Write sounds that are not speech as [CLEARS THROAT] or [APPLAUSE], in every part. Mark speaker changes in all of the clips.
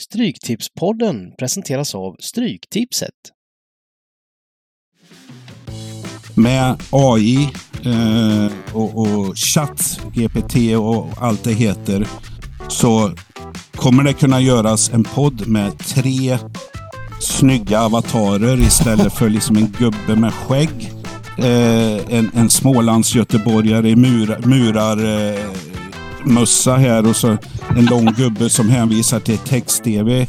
Speaker 1: Stryktipspodden presenteras av Stryktipset.
Speaker 2: Med AI eh, och, och chatt, GPT och allt det heter så kommer det kunna göras en podd med tre snygga avatarer istället för liksom en gubbe med skägg. Eh, en, en Smålands göteborgare i murar, murar eh, mössa här och så en lång gubbe som hänvisar till text-tv.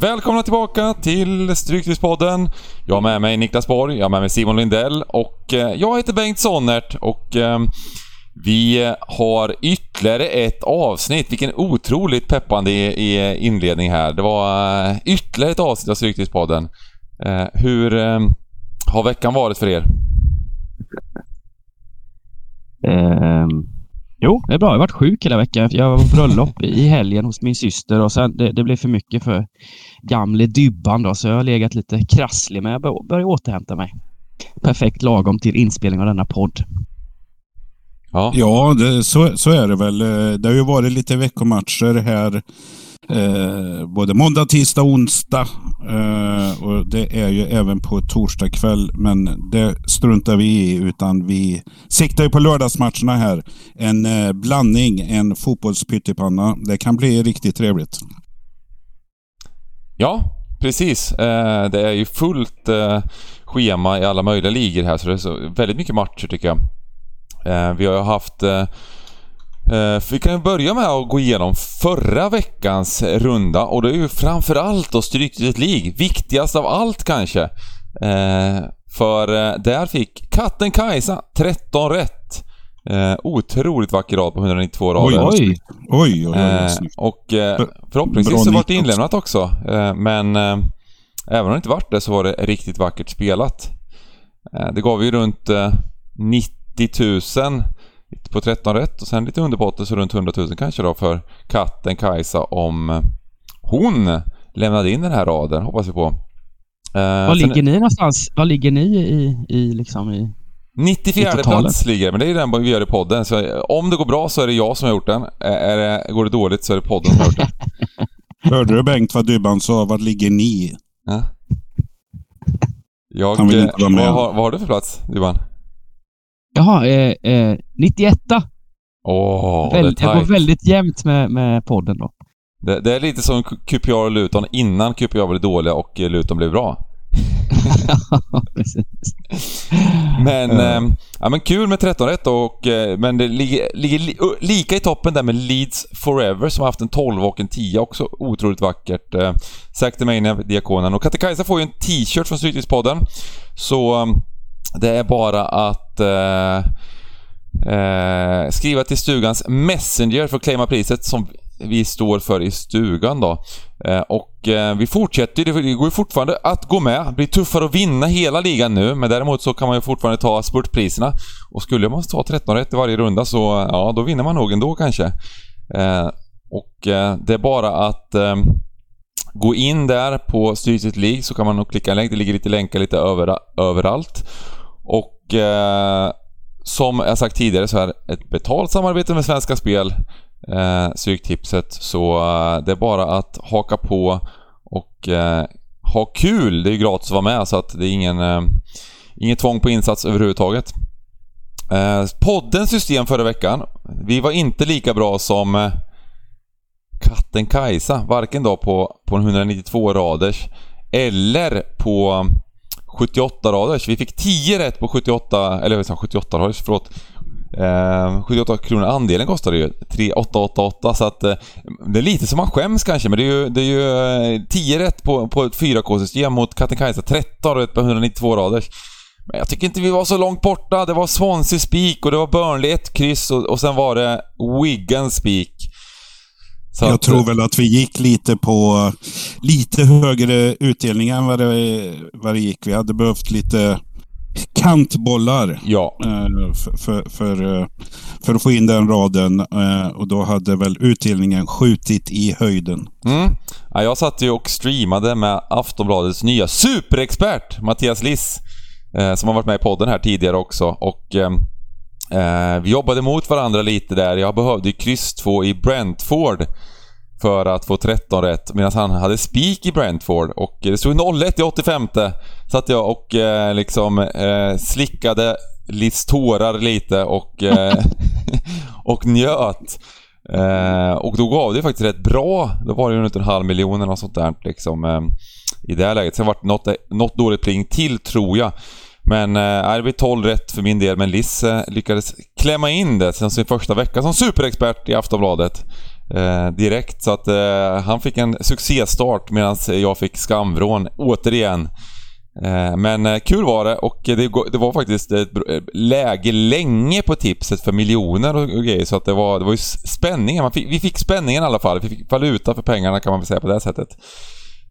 Speaker 3: Välkomna tillbaka till Stryktipspodden. Jag har med mig Niklas Borg, jag har med mig Simon Lindell och eh, jag heter Bengt Sonnert och eh, vi har ytterligare ett avsnitt. Vilken otroligt peppande inledning här. Det var eh, ytterligare ett avsnitt av Stryktipspodden. Eh, hur eh, har veckan varit för er?
Speaker 4: Um Jo, det är bra. Jag har varit sjuk hela veckan. Jag var på bröllop i helgen hos min syster och sen det, det blev för mycket för gamle Dybban då, så jag har legat lite krasslig men jag börjar återhämta mig. Perfekt lagom till inspelning av denna podd.
Speaker 2: Ja, ja det, så, så är det väl. Det har ju varit lite veckomatcher här Eh, både måndag, tisdag, onsdag. Eh, och det är ju även på torsdag kväll. Men det struntar vi i. Utan vi siktar ju på lördagsmatcherna här. En eh, blandning, en fotbollspyttipanna. Det kan bli riktigt trevligt.
Speaker 3: Ja, precis. Eh, det är ju fullt eh, schema i alla möjliga ligor här. Så det är så väldigt mycket matcher tycker jag. Eh, vi har ju haft Eh, vi kan ju börja med att gå igenom förra veckans runda och det är ju framförallt då Stryktipset League. Viktigast av allt kanske. Eh, för eh, där fick katten Kajsa 13 rätt. Otroligt vacker rad på 192 rader.
Speaker 2: Oj, oj, oj. oj,
Speaker 3: oj och förhoppningsvis så var det inlämnat också. Men även om det inte vart det så var det riktigt vackert spelat. Det gav ju runt 90 000 på 13 rätt och sen lite underpotter så runt 100 000 kanske då för katten Kajsa om hon lämnade in den här raden, hoppas vi på.
Speaker 4: Uh, Var ligger ni någonstans? Var ligger ni i, i liksom i
Speaker 3: 94 plats ligger men det är den vi gör i podden. Så om det går bra så är det jag som har gjort den. Är det, går det dåligt så är det podden som har gjort den. [LAUGHS]
Speaker 2: Hörde du Bengt vad Dybban sa? Var ligger ni? Ja.
Speaker 3: Jag, vad, har, vad har du för plats Dybban?
Speaker 4: Jaha, eh, eh, 91
Speaker 3: Åh,
Speaker 4: Väl, det är Jag går väldigt jämnt med, med podden då.
Speaker 3: Det, det är lite som QPR och Luton innan QPR blev dåliga och Luton blev bra. [LAUGHS] men, eh, ja, men kul med 13 rätt och, eh, men det ligger, ligger li, lika i toppen där med Leeds Forever som har haft en 12 och en 10 också. Otroligt vackert. Eh, Sacktemania, Diakonen. Och Katte får ju en t-shirt från Stryktipspodden. Så det är bara att eh, eh, skriva till stugans Messenger för att claima priset som vi står för i stugan då. Eh, och eh, vi fortsätter det går ju fortfarande att gå med. Det blir tuffare att vinna hela ligan nu, men däremot så kan man ju fortfarande ta spurtpriserna. Och skulle man ta 13 rätt i varje runda så, ja, då vinner man nog ändå kanske. Eh, och eh, det är bara att ehm, gå in där på Styrelset League så kan man nog klicka en länk. Det ligger lite länkar lite över, överallt. Och eh, som jag sagt tidigare så är ett betalt samarbete med Svenska Spel, eh, Stryktipset. Så eh, det är bara att haka på och eh, ha kul. Det är ju gratis att vara med så att det är ingen, eh, inget tvång på insats överhuvudtaget. Eh, poddens system förra veckan. Vi var inte lika bra som eh, katten Kajsa. Varken då på, på 192 raders eller på 78 raders. Vi fick 10 rätt på 78, eller vad 78 raders, förlåt. Eh, 78 kronor andelen kostade ju. 3888 så att eh, det är lite som man skäms kanske men det är ju, det är ju eh, 10 rätt på, på ett 4K-system mot Katten 13 rätt på 192 raders. Men jag tycker inte vi var så långt borta. Det var Swansea Speak och det var Burnley 1 kryss och, och sen var det Wigan Speak.
Speaker 2: Så jag att, tror väl att vi gick lite på lite högre utdelning än vad det, vad det gick. Vi hade behövt lite kantbollar
Speaker 3: ja.
Speaker 2: Eh, för, för, för, eh, för, att få in den raden. Eh, och då hade väl utdelningen skjutit i höjden.
Speaker 3: Mm. Ja, jag satt ju och streamade med Aftonbladets nya superexpert Mattias Liss. eh, som har varit med i podden här tidigare också. Och eh, Vi jobbade mot varandra lite där. Jag behövde ju kryss 2 i Brentford för att få 13 rätt medan han hade spik i Brentford och det stod 0-1 i 85 Satt jag och eh, liksom eh, slickade Livs tårar lite och, eh, [LAUGHS] och njöt. Eh, och då gav det faktiskt rätt bra. Då var det ju runt en halv miljon eller något sånt där liksom, eh, i det här läget. Sen var det något, något dåligt pling till tror jag. Men eh, det blir 12 rätt för min del, men Liz eh, lyckades klämma in det sen sin första vecka som superexpert i Aftonbladet. Eh, direkt, så att eh, han fick en succéstart medan jag fick skamvrån återigen. Eh, men eh, kul var det och det, det, var faktiskt ett eh, läge länge på tipset för miljoner och, och grejer så att det var, det var ju spänningen. Fick, vi fick spänningen i alla fall. Vi fick valuta för pengarna kan man väl säga på det sättet.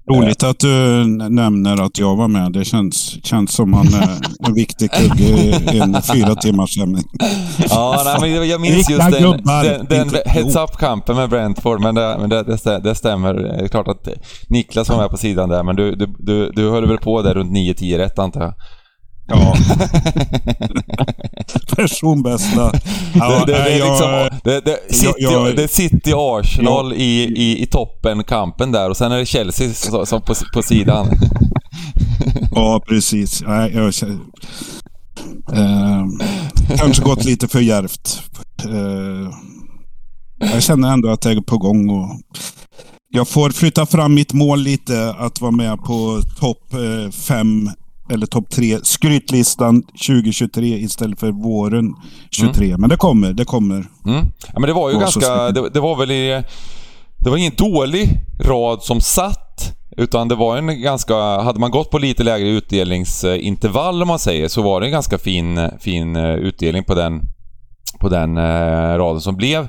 Speaker 2: Roligt att du nämner att jag var med. Det känns, känns som han är en viktig kugge i en fyra timmars sändning. [LAUGHS]
Speaker 3: Ja, nej, men jag minns just den, den, den heads up-kampen med Brentford, men, det, men det, det, det, stämmer. Det är klart att Niklas var med på sidan där, men du, du, du, du höll väl på där runt 9-10 rätt antar jag?
Speaker 2: Ja. [LAUGHS] Personbästa.
Speaker 3: Ja, det, det, det, liksom, det, det, City, jag, det är City Arsenal jag, i, i, i toppen, kampen där och sen är det Chelsea som, som på, på sidan.
Speaker 2: ja, precis. Nej, jag, eh, kanske gått lite för järvt. Eh, jag känner ändå att jag är på gång. Och jag får flytta fram mitt mål lite att vara med på topp eh, fem eller topp tre skrytlistan 2023 istället för våren 23. Mm. Men det kommer, det kommer.
Speaker 3: Mm. Ja, men det var ju ganska, det, det, var väl i, det var ingen dålig rad som satt. Utan det var en ganska, hade man gått på lite lägre utdelningsintervall om man säger, så var det en ganska fin, fin eh, utdelning på den, på den eh, raden som blev.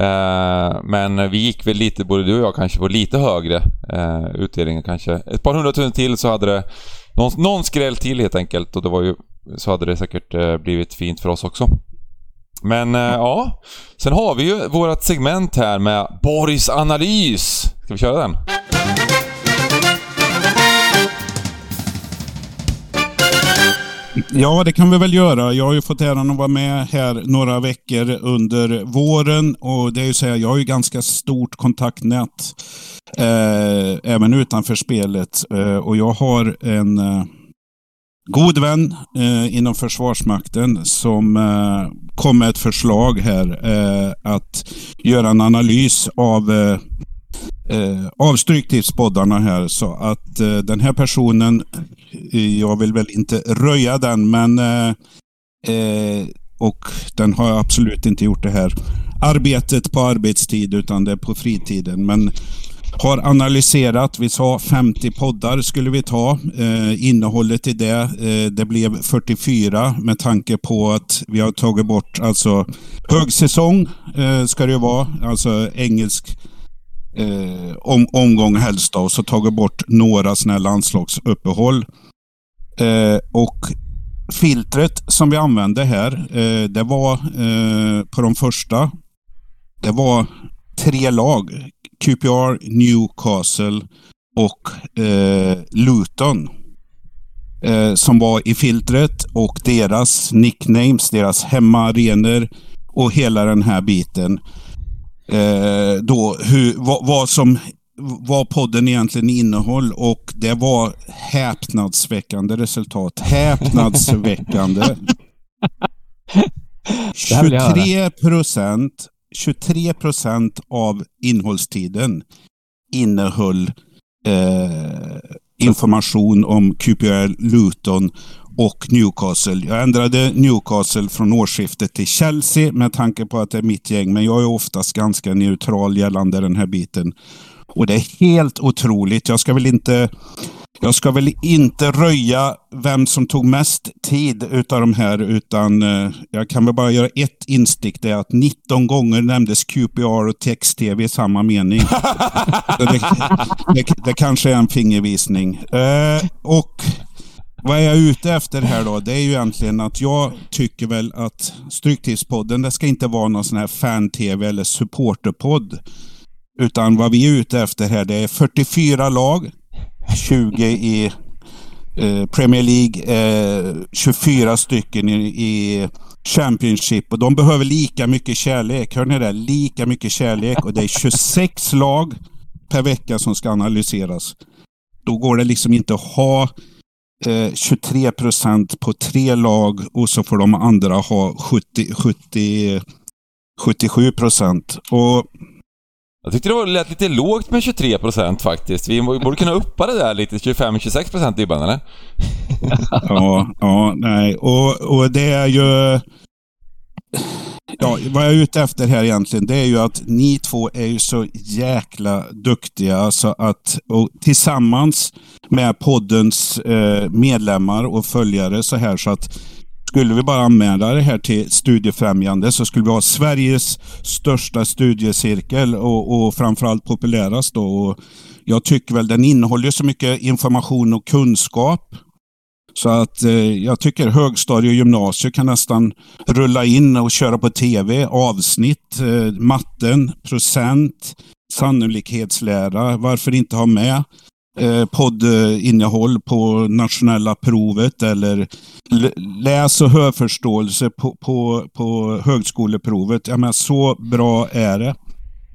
Speaker 3: Eh, men vi gick väl lite, både du och jag kanske, på lite högre eh, utdelning kanske. Ett par hundratusen till så hade det någon, någon skräll till helt enkelt och det var ju, så hade det säkert eh, blivit fint för oss också. Men eh, ja, sen har vi ju vårt segment här med Borgs analys. Ska vi köra den?
Speaker 2: Ja, det kan vi väl göra. Jag har ju fått äran att vara med här några veckor under våren och det är ju så här, jag har ju ganska stort kontaktnät eh, även utanför spelet eh, och jag har en eh, god vän eh, inom Försvarsmakten som eh, kom med ett förslag här eh, att göra en analys av eh, eh, av spoddarna här. Så att eh, den här personen, eh, jag vill väl inte röja den, men eh, eh, och den har absolut inte gjort det här arbetet på arbetstid utan det är på fritiden. Men har analyserat, vi sa 50 poddar skulle vi ta. Eh, innehållet i det, eh, det blev 44 med tanke på att vi har tagit bort alltså högsäsong eh, ska det ju vara, alltså engelsk eh, om, omgång helst då, och så tagit bort några sådana landslagsuppehåll. Eh, och filtret som vi använde här, eh, det var eh, på de första, det var tre lag. QPR, Newcastle och eh, Luton. Eh, som var i filtret och deras nicknames, deras hemmaarenor och hela den här biten eh, då hur, vad, vad, som vad podden egentligen innehöll och det var häpnadsväckande resultat. [LAUGHS] Häpnadsväckande. 23 procent 23 procent av innehållstiden innehöll eh, information om QPR Luton och Newcastle. Jag ändrade Newcastle från årsskiftet till Chelsea med tanke på att det är mitt gäng. Men jag är oftast ganska neutral gällande den här biten. Och det är helt otroligt. Jag ska väl inte jag ska väl inte röja vem som tog mest tid utav de här, utan eh, jag kan väl bara göra ett instick. Det är att 19 gånger nämndes QPR och text-tv i samma mening. [LAUGHS] det, det, det, kanske är en fingervisning. Eh, och vad är jag ute efter här då? Det är ju egentligen att jag tycker väl att Stryktipspodden, det ska inte vara någon sån här fan-tv eller supporterpodd. Utan vad vi är ute efter här, det är 44 lag, 20 i eh, Premier League, eh, 24 stycken i, i Championship och de behöver lika mycket kärlek. Hör ni det? Lika mycket kärlek och det är 26 lag per vecka som ska analyseras. Då går det liksom inte att ha eh, 23 procent på tre lag och så får de andra ha 70, 70 77 procent. Och
Speaker 3: Jag tyckte det lät lite lågt med 23 procent faktiskt. Vi borde kunna uppa det där lite, 25-26 procent Dybban, eller?
Speaker 2: ja, ja, nej. Och, och det är ju... Ja, vad jag är ute efter här egentligen, det är ju att ni två är ju så jäkla duktiga så att och tillsammans med poddens eh, medlemmar och följare så här så att skulle vi bara anmäla det här till Studiefrämjande så skulle vi ha Sveriges största studiecirkel och, och framförallt populärast. Då. Och jag tycker väl den innehåller så mycket information och kunskap så att eh, jag tycker högstadie och gymnasium kan nästan rulla in och köra på tv. Avsnitt, eh, matten, procent, sannolikhetslära. Varför inte ha med eh, poddinnehåll på nationella provet eller läs och hörförståelse på, på, på högskoleprovet. Jag menar, så bra är det.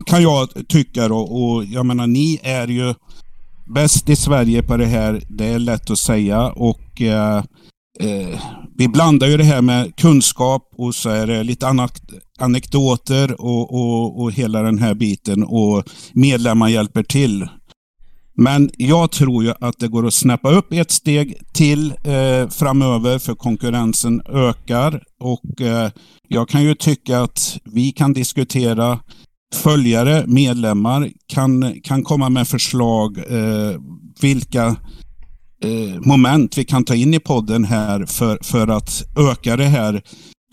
Speaker 2: Kan jag tycka då. Och jag menar, ni är ju bäst i Sverige på det här. Det är lätt att säga och eh, eh, vi blandar ju det här med kunskap och så är det lite anak anekdoter och, och, och hela den här biten och medlemmar hjälper till. Men jag tror ju att det går att snäppa upp ett steg till eh, framöver för konkurrensen ökar och eh, jag kan ju tycka att vi kan diskutera följare, medlemmar kan, kan komma med förslag eh, vilka eh, moment vi kan ta in i podden här för, för att öka det här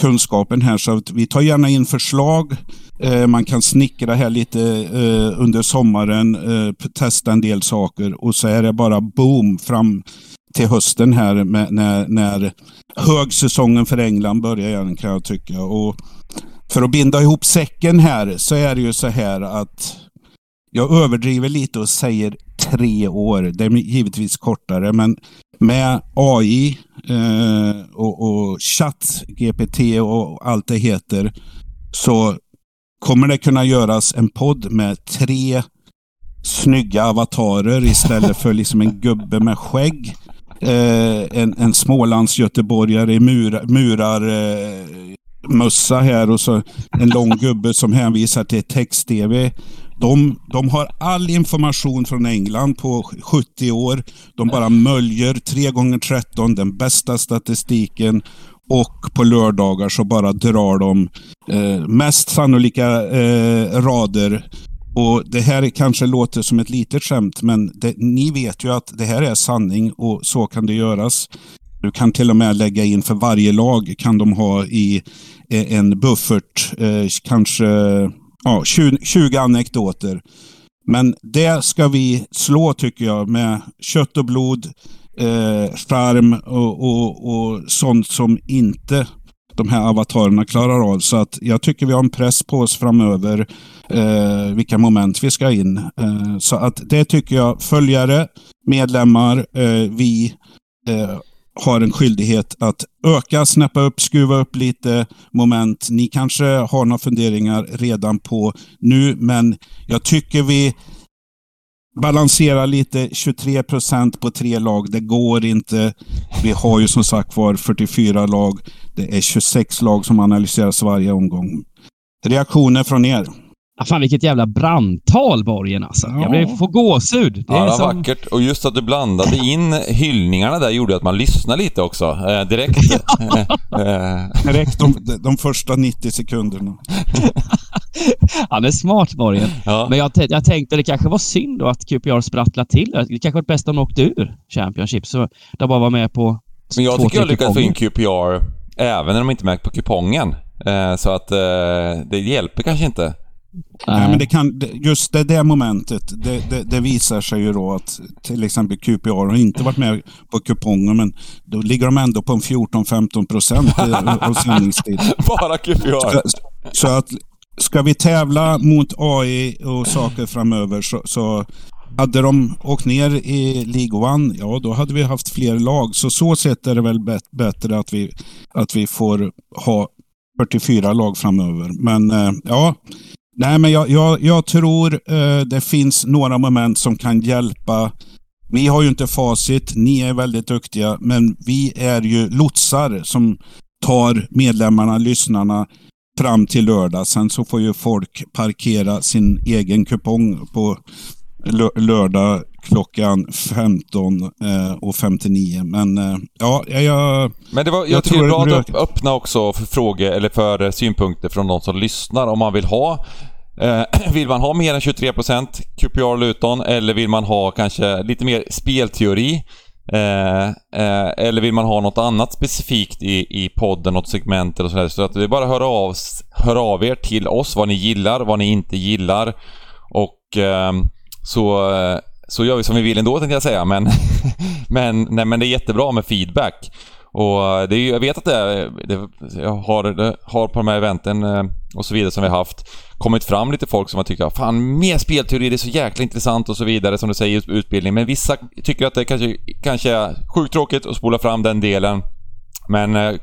Speaker 2: kunskapen här. Så att vi tar gärna in förslag. Eh, man kan snickra här lite eh, under sommaren, eh, testa en del saker och så är det bara boom fram till hösten här med, när, när högsäsongen för England börjar igen kan jag tycka. Och för att binda ihop säcken här så är det ju så här att jag överdriver lite och säger tre år. Det är givetvis kortare, men med AI eh, och, och chatt, GPT och allt det heter så kommer det kunna göras en podd med tre snygga avatarer istället för liksom en gubbe med skägg. Eh, en, en Smålandsgöteborgare i mur, murar eh, mössa här och så en lång gubbe som hänvisar till text-tv. De, de har all information från England på 70 år. De bara möljer 3 gånger 13 den bästa statistiken och på lördagar så bara drar de eh, mest sannolika eh, rader. Och Det här kanske låter som ett litet skämt, men det, ni vet ju att det här är sanning och så kan det göras. Du kan till och med lägga in för varje lag kan de ha i eh, en buffert, eh, kanske ja, 20, 20 anekdoter. Men det ska vi slå tycker jag med kött och blod, eh, charm och, och, och sånt som inte de här avatarerna klarar av. Så att jag tycker vi har en press på oss framöver eh, vilka moment vi ska in. Eh, så att det tycker jag följare, medlemmar, eh, vi eh, har en skyldighet att öka, snäppa upp, skruva upp lite moment. Ni kanske har några funderingar redan på nu, men jag tycker vi balanserar lite. 23 procent på tre lag, det går inte. Vi har ju som sagt var 44 lag. Det är 26 lag som analyseras varje omgång. Reaktioner från er?
Speaker 4: Ja, fan vilket jävla brandtal Borgen alltså. Ja. Jag blev, får gåshud. Det
Speaker 3: ja, det var
Speaker 4: som...
Speaker 3: vackert. Och just att du blandade in hyllningarna där gjorde att man lyssnade lite också. Eh, direkt. [LAUGHS]
Speaker 2: Eh. direkt de, de första 90 sekunderna. [LAUGHS]
Speaker 4: Han är smart Borgen. Ja. Men jag, jag tänkte det kanske var synd då att QPR sprattlade till. Det kanske var bäst om de åkte ur Championship. Så de bara var med på
Speaker 3: Men jag tycker jag lyckades få in QPR även när de inte är med på kupongen. Eh, så att det hjälper kanske inte.
Speaker 2: Nej. men det kan, just det där momentet, det, det, det, visar sig ju då att till exempel QPR har inte varit med på kupongen, men då ligger de ändå på en 14-15 procent av [LAUGHS] sändningstid.
Speaker 3: Bara QPR?
Speaker 2: Så, så, att ska vi tävla mot AI och saker framöver så, så hade de åkt ner i League One, ja då hade vi haft fler lag. Så så sätt är det väl bättre att vi, att vi får ha 44 lag framöver. Men eh, ja, nej men jag, jag, jag tror eh, det finns några moment som kan hjälpa. Vi har ju inte facit, ni är väldigt duktiga, men vi är ju lotsar som tar medlemmarna, lyssnarna fram till lördag. Sen så får ju folk parkera sin egen kupong på lördag klockan 15 eh, och 59. Men eh, ja, jag...
Speaker 3: Men det var, jag, jag tycker det är bra att öppna också för frågor eller för synpunkter från de som lyssnar om man vill ha eh, [CLEARS THROAT] vill man ha mer än 23% QPR Luton eller vill man ha kanske lite mer spelteori? Eh, eh, eller vill man ha något annat specifikt i, i podden, något segment eller sådär. Så att det är bara att höra av, höra av er till oss vad ni gillar, vad ni inte gillar. Och ehm, eh, så, så gör vi som vi vill ändå tänkte jag säga, men, [LAUGHS] men, nej, men det är jättebra med feedback. Och eh, det är, jag vet att det, är, det jag har, det har på de här eventen eh, och så vidare som vi har haft kommit fram lite folk som har tyckt att fan mer spelteori, det är så jäkla intressant och så vidare som du säger utbildning. Men vissa tycker att det kanske, kanske är sjukt tråkigt att spola fram den delen. Men eh,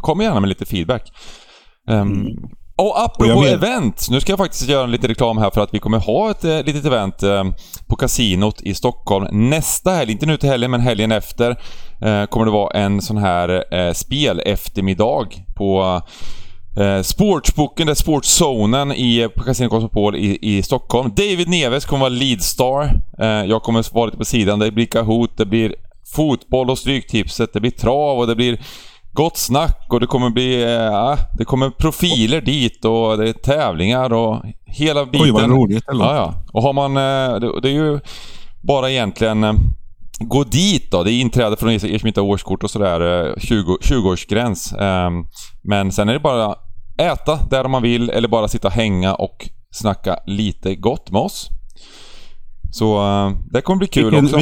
Speaker 3: kom gärna med lite feedback. Um, mm. Och apropå och event, nu ska jag faktiskt göra lite reklam här för att vi kommer ha ett eh, litet event eh, på kasinot i Stockholm nästa helg. Inte nu till helgen, men helgen efter eh, kommer det vara en sån här eh, spel eftermiddag på eh, Sportsboken, det är Sportzonen i, Casino Cosmopol i, i Stockholm. David Neves kommer vara leadstar. Eh, jag kommer vara lite på sidan. Det blir Kahoot, det blir fotboll och Stryktipset, det blir trav och det blir gott snack och det kommer bli... Äh, det kommer profiler dit och det är tävlingar och hela biten.
Speaker 2: Oj, vad roligt det
Speaker 3: ja, ja. Och har man... Eh, det, det är ju bara egentligen... Eh, gå dit då. Det är inträde från er som inte har årskort och sådär. 20, 20-årsgräns. Ehm, men sen är det bara äta där man vill eller bara sitta och hänga och snacka lite gott med oss. Så det kommer bli kul också.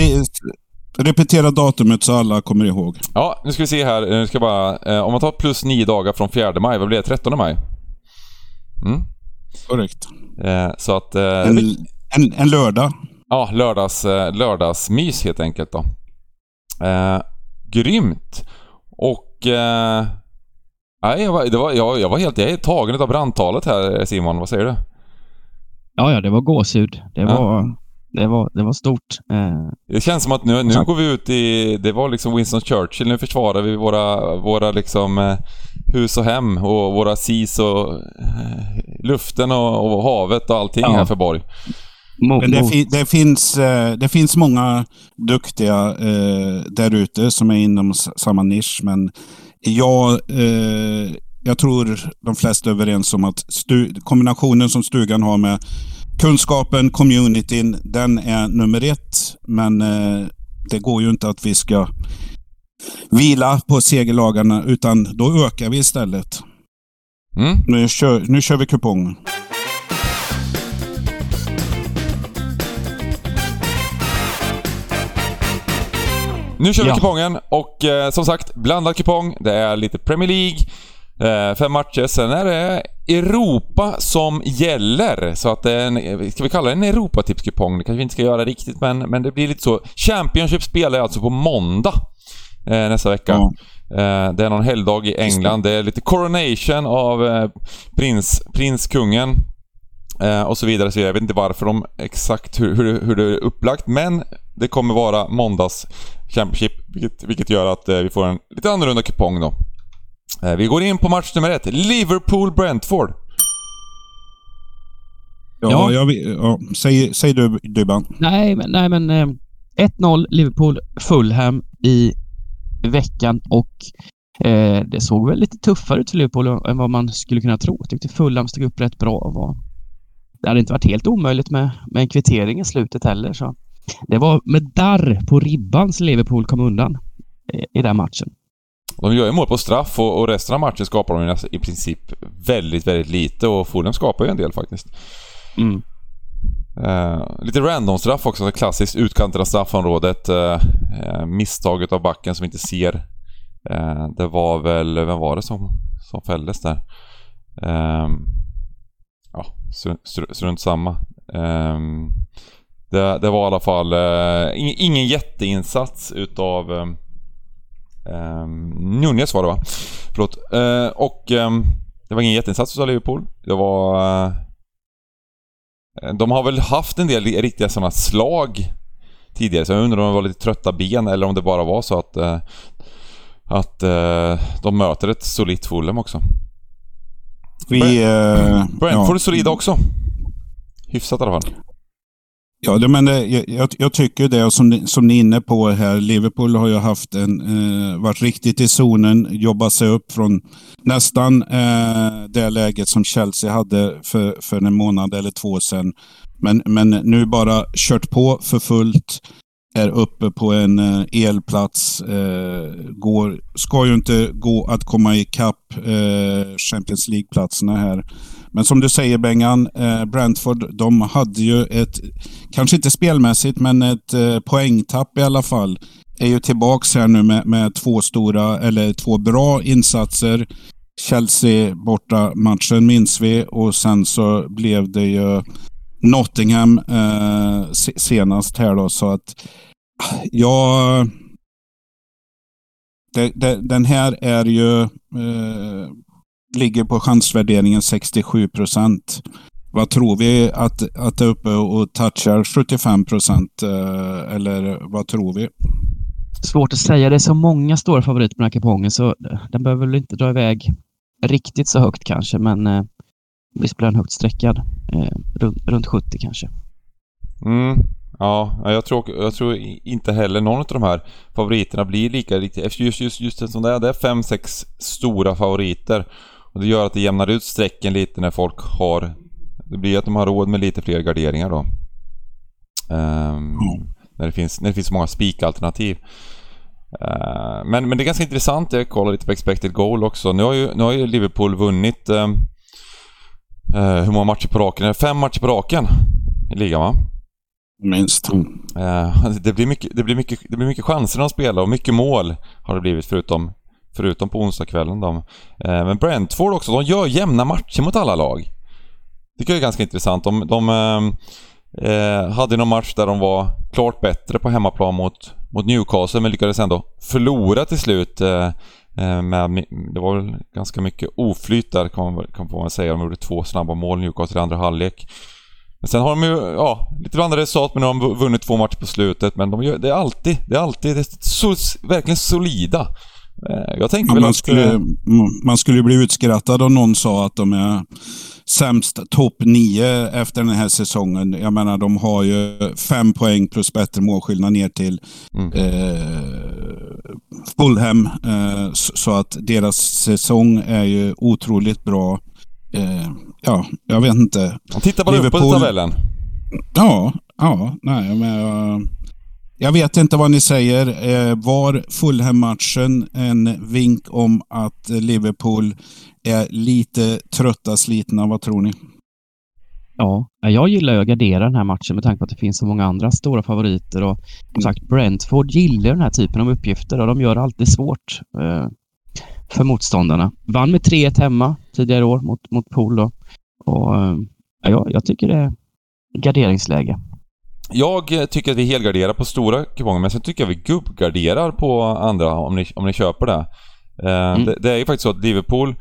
Speaker 2: Repetera datumet så alla kommer ihåg.
Speaker 3: Ja, nu ska vi se här. Nu ska bara, eh, om man tar plus nio dagar från 4 maj, vad blir det? 13 maj?
Speaker 2: Mm. Korrekt.
Speaker 3: Eh, så att... Eh,
Speaker 2: en, en, en, lördag.
Speaker 3: Ja, lördags, eh, lördagsmys helt enkelt då. Eh, grymt! Och... Nej, jag var, det var, jag, jag var helt jag är tagen av brandtalet här Simon. Vad säger du?
Speaker 4: Ja, ja, det var gåshud. Det ja. var det var, det var stort.
Speaker 3: Eh, det känns som att nu, nu går vi ut i... Det var liksom Winston Churchill. Nu försvarar vi våra, våra liksom eh, hus och hem och våra sis och eh, luften och, och, havet och allting ja. här för Borg.
Speaker 2: Men det, fi, det, finns, det finns många duktiga eh, där ute som är inom samma nisch, men jag, eh, jag tror de flesta är överens om att kombinationen som stugan har med kunskapen, communityn, den är nummer ett. Men eh, det går ju inte att vi ska vila på segerlagarna, utan då ökar vi istället. Mm. Nu, kör, nu kör vi kupongen.
Speaker 3: Nu kör vi ja. kupongen och eh, som sagt, blandad kupong. Det är lite Premier League, Eh, fem matcher. Sen är det Europa som gäller. Så att det är en, ska vi kalla det en Europatipskupong? Det kanske vi inte ska göra riktigt, men, men det blir lite så. Championship spelar alltså på måndag eh, nästa vecka. Eh, det är någon helgdag i England. Det är lite coronation av eh, prins, prinskungen. Eh, och så vidare. Så jag vet inte varför de exakt hur, hur, hur det är upplagt, men det kommer vara måndags Championship, vilket, vilket gör att eh, vi får en lite annorlunda kupong då. Eh, vi går in på match nummer ett. Liverpool-Brentford.
Speaker 2: Ja, ja. Jag, ja säg, säg du Dybban.
Speaker 4: Nej, men, nej, men eh, 1-0 Liverpool, Fulham i veckan och eh, det såg väl lite tuffare ut för Liverpool än vad man skulle kunna tro. Jag tyckte Fulham stod upp rätt bra. Var, det hade inte varit helt omöjligt med, med en kvittering i slutet heller. Så det var med darr på ribban som Liverpool kom undan i, i den matchen.
Speaker 3: De gör ju mål på straff och, och resten av matchen skapar de i princip väldigt, väldigt lite och Fulham skapar ju en del faktiskt. Mm. Uh, lite random-straff också, klassiskt utkantade straffområdet. Uh, uh, misstaget av backen som inte ser. Det var väl, vem var det som, som fälldes där? Strunt samma. Um, det, det var i alla fall uh, ingen jätteinsats utav um, Nunez var det va? Förlåt. Uh, och um, det var ingen jätteinsats utav Liverpool. Det var... Uh, de har väl haft en del riktiga sådana slag tidigare, så jag undrar om det var lite trötta ben eller om det bara var så att... Att de möter ett solitt Fulham också.
Speaker 2: Vi... Eh,
Speaker 3: Brentford är solida också. Hyfsat i alla fall.
Speaker 2: Ja, men det, jag, jag, tycker det som, som ni är inne på här. Liverpool har ju haft en, eh, varit riktigt i zonen, jobbat sig upp från nästan eh, det läget som Chelsea hade för, för en månad eller två sedan. Men, men nu bara kört på för fullt. Är uppe på en eh, elplats. Eh, går, ska ju inte gå att komma ikapp eh, Champions League-platserna här. Men som du säger Bengan, eh, Brentford, de hade ju ett, kanske inte spelmässigt, men ett eh, poängtapp i alla fall. Är ju tillbaks här nu med, med två stora, eller två bra insatser. Chelsea borta matchen minns vi och sen så blev det ju Nottingham eh, senast här då. Så att ja, det, det, den här är ju eh, ligger på chansvärderingen 67 procent. Vad tror vi att, att det är uppe och touchar 75 procent? Eh, eller vad tror vi?
Speaker 4: Svårt att säga. Det är så många stora favoriter på den här kupongen så den behöver väl inte dra iväg riktigt så högt kanske, men eh, visst blir den högt sträckad. Eh, runt, runt 70 kanske.
Speaker 3: Mm. Ja, jag tror, jag tror inte heller någon av de här favoriterna blir lika riktigt. Just, just, just som det är, det är fem, sex stora favoriter. Och det gör att det jämnar ut strecken lite när folk har... Det blir att de har råd med lite fler garderingar då. Um, när, det finns, när det finns så många spikalternativ. Uh, men, men det är ganska intressant, jag kollar lite på expected goal också. Nu har ju, nu har ju Liverpool vunnit... Um, hur många matcher på raken? Fem matcher på raken i ligan va?
Speaker 2: Minst.
Speaker 3: Uh, det, blir mycket, det, blir mycket, det blir mycket chanser de spelar och mycket mål har det blivit förutom Förutom på onsdagskvällen de. Eh, men Brentford också, de gör jämna matcher mot alla lag. Det är ganska intressant. De, de eh, eh, hade någon match där de var klart bättre på hemmaplan mot, mot Newcastle men lyckades ändå förlora till slut. Eh, eh Eh, med, det var väl ganska mycket oflyt där kan man, kan man säga. De gjorde två snabba mål, Newcastle i andra halvlek. Men sen har de ju, ja, lite blandade resultat men nu har de vunnit två matcher på slutet. Men de gör, det är alltid, det är alltid det är så, verkligen solida. Eh, jag tänker ja, väl
Speaker 2: man
Speaker 3: att...
Speaker 2: Skulle, eh, man skulle bli utskrattad om någon sa att de är sämst topp nio efter den här säsongen. Jag menar, de har ju fem poäng plus bättre målskillnad ner till mm. eh, Fulham. Eh, så att deras säsong är ju otroligt bra. Eh, ja, jag vet inte.
Speaker 3: Titta bara Liverpool... uppåt i tabellen.
Speaker 2: Ja, ja, nej, men... Jag vet inte vad ni säger. Eh, var Fulham-matchen en vink om att Liverpool är lite trötta, slitna? Vad tror ni?
Speaker 4: Ja, jag gillar att gardera den här matchen med tanke på att det finns så många andra stora favoriter och som sagt Brentford gillar den här typen av uppgifter och de gör det alltid svårt eh, för motståndarna. Vann med 3-1 hemma tidigare år mot, mot Pool. Och eh, ja, jag tycker det är garderingsläge.
Speaker 3: Jag tycker att vi helgarderar på stora kuponger, men sen tycker jag vi gubbgarderar på andra om ni, om ni köper det. Eh, mm. det. det. är ju faktiskt så att Liverpool,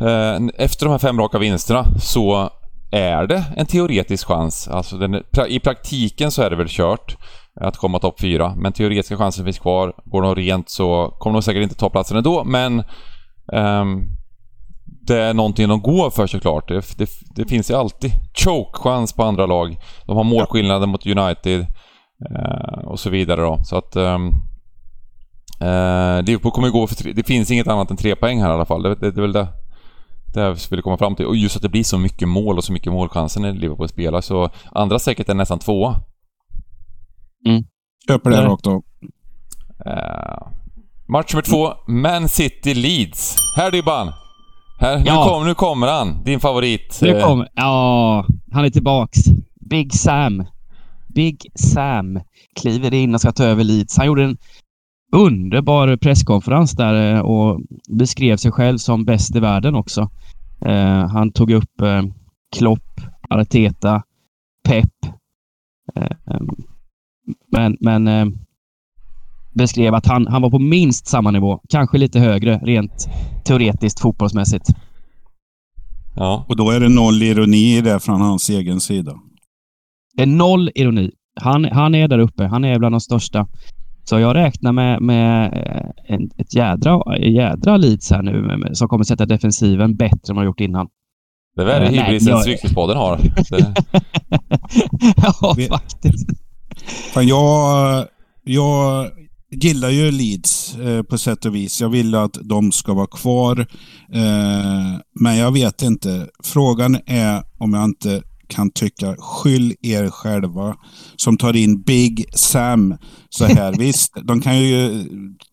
Speaker 3: eh, efter de här fem raka vinsterna, så är det en teoretisk chans. Alltså den, I praktiken så är det väl kört att komma topp fyra, men teoretiska chansen finns kvar. Går de rent så kommer de säkert inte ta platsen ändå, men um, det är någonting de går för såklart. Det, det, det finns ju alltid choke-chans på andra lag. De har målskillnaden mot United eh, och så vidare då. Så att... Ehm, eh, Liverpool kommer gå för tre, Det finns inget annat än tre poäng här i alla fall. Det, det, det är väl det, det jag ville komma fram till. Och just att det blir så mycket mål och så mycket målchanser när Liverpool spelar. Så andra säkert är nästan tvåa.
Speaker 2: Mm. Köper det rakt av.
Speaker 3: Eh, match nummer två. Man City Leeds. Här Dybban! Här, ja. nu, kom, nu kommer han, din favorit.
Speaker 4: Nu eh. kommer, ja, han är tillbaks. Big Sam. Big Sam kliver in och ska ta över Leeds. Han gjorde en underbar presskonferens där eh, och beskrev sig själv som bäst i världen också. Eh, han tog upp Klopp, Arteta, Pep, Eh, men men beskrev att han, han var på minst samma nivå, kanske lite högre rent teoretiskt fotbollsmässigt.
Speaker 3: Ja.
Speaker 2: Och då är det noll ironi i det från hans egen sida.
Speaker 4: Det är noll ironi. Han, han är där uppe. Han är bland de största. Så jag räknar med, med eh, en, ett jädra, jädra Leeds här nu med, som kommer sätta defensiven bättre än vad de gjort innan.
Speaker 3: Det är värre
Speaker 4: Eh,
Speaker 3: hybrisen
Speaker 4: jag-
Speaker 3: Stryktipspodden har. [LAUGHS]
Speaker 4: Ja, faktiskt.
Speaker 2: Fan, jag, jag gillar ju Leeds eh, på sätt och vis. Jag vill att de ska vara kvar. Eh, men jag vet inte. Frågan är om jag inte kan tycka skyll er själva som tar in Big Sam så här. [LAUGHS] Visst, de kan ju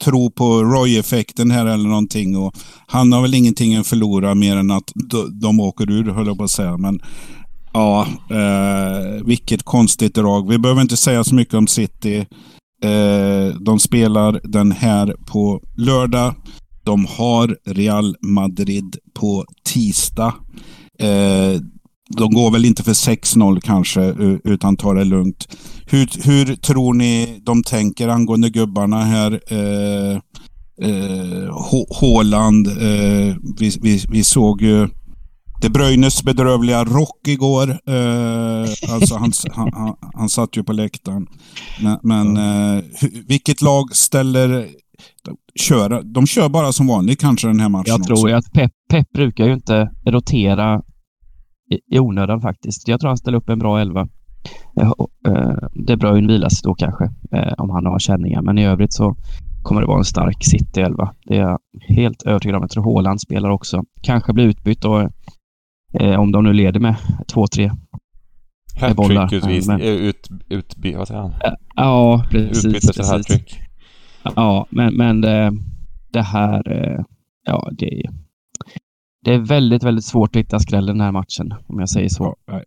Speaker 2: tro på Roy-effekten här eller någonting och han har väl ingenting att förlora mer än att de, de åker ur, höll jag på att säga. Men ja, eh, vilket konstigt drag. Vi behöver inte säga så mycket om City. Eh, de spelar den här på lördag. De har Real Madrid på tisdag. Eh, de går väl inte för 6-0 kanske, utan tar det lugnt. Hur, hur tror ni de tänker angående gubbarna här? Eh, eh, Haaland, eh, vi, vi, vi såg ju de Bruynes bedrövliga rock igår. Eh, alltså han, han, han, han satt ju på läktaren. Men, men eh, vilket lag ställer... De kör, de kör bara som vanligt kanske den här matchen
Speaker 4: Jag
Speaker 2: också.
Speaker 4: tror ju att Pep, Pep brukar ju inte rotera i, i onödan faktiskt. Jag tror han ställer upp en bra elva. Eh, eh, De Bruyne vilas då kanske, eh, om han har känningar. Men i övrigt så kommer det vara en stark City-elva. Det är jag helt övertygad om. Jag tror Haaland spelar också. Kanske blir utbytt och, eh, om de nu leder med 2-3. bollar,
Speaker 3: hattrick utvis,
Speaker 4: men-
Speaker 3: eh, ut, utby, vad säger han?
Speaker 4: Ja, precis.
Speaker 3: Utbyte hattrick.
Speaker 4: Ja, men, men det, det här... eh, Ja, det är... Det är väldigt, väldigt svårt att hitta skrällen den här matchen, om jag säger så.
Speaker 2: Ja.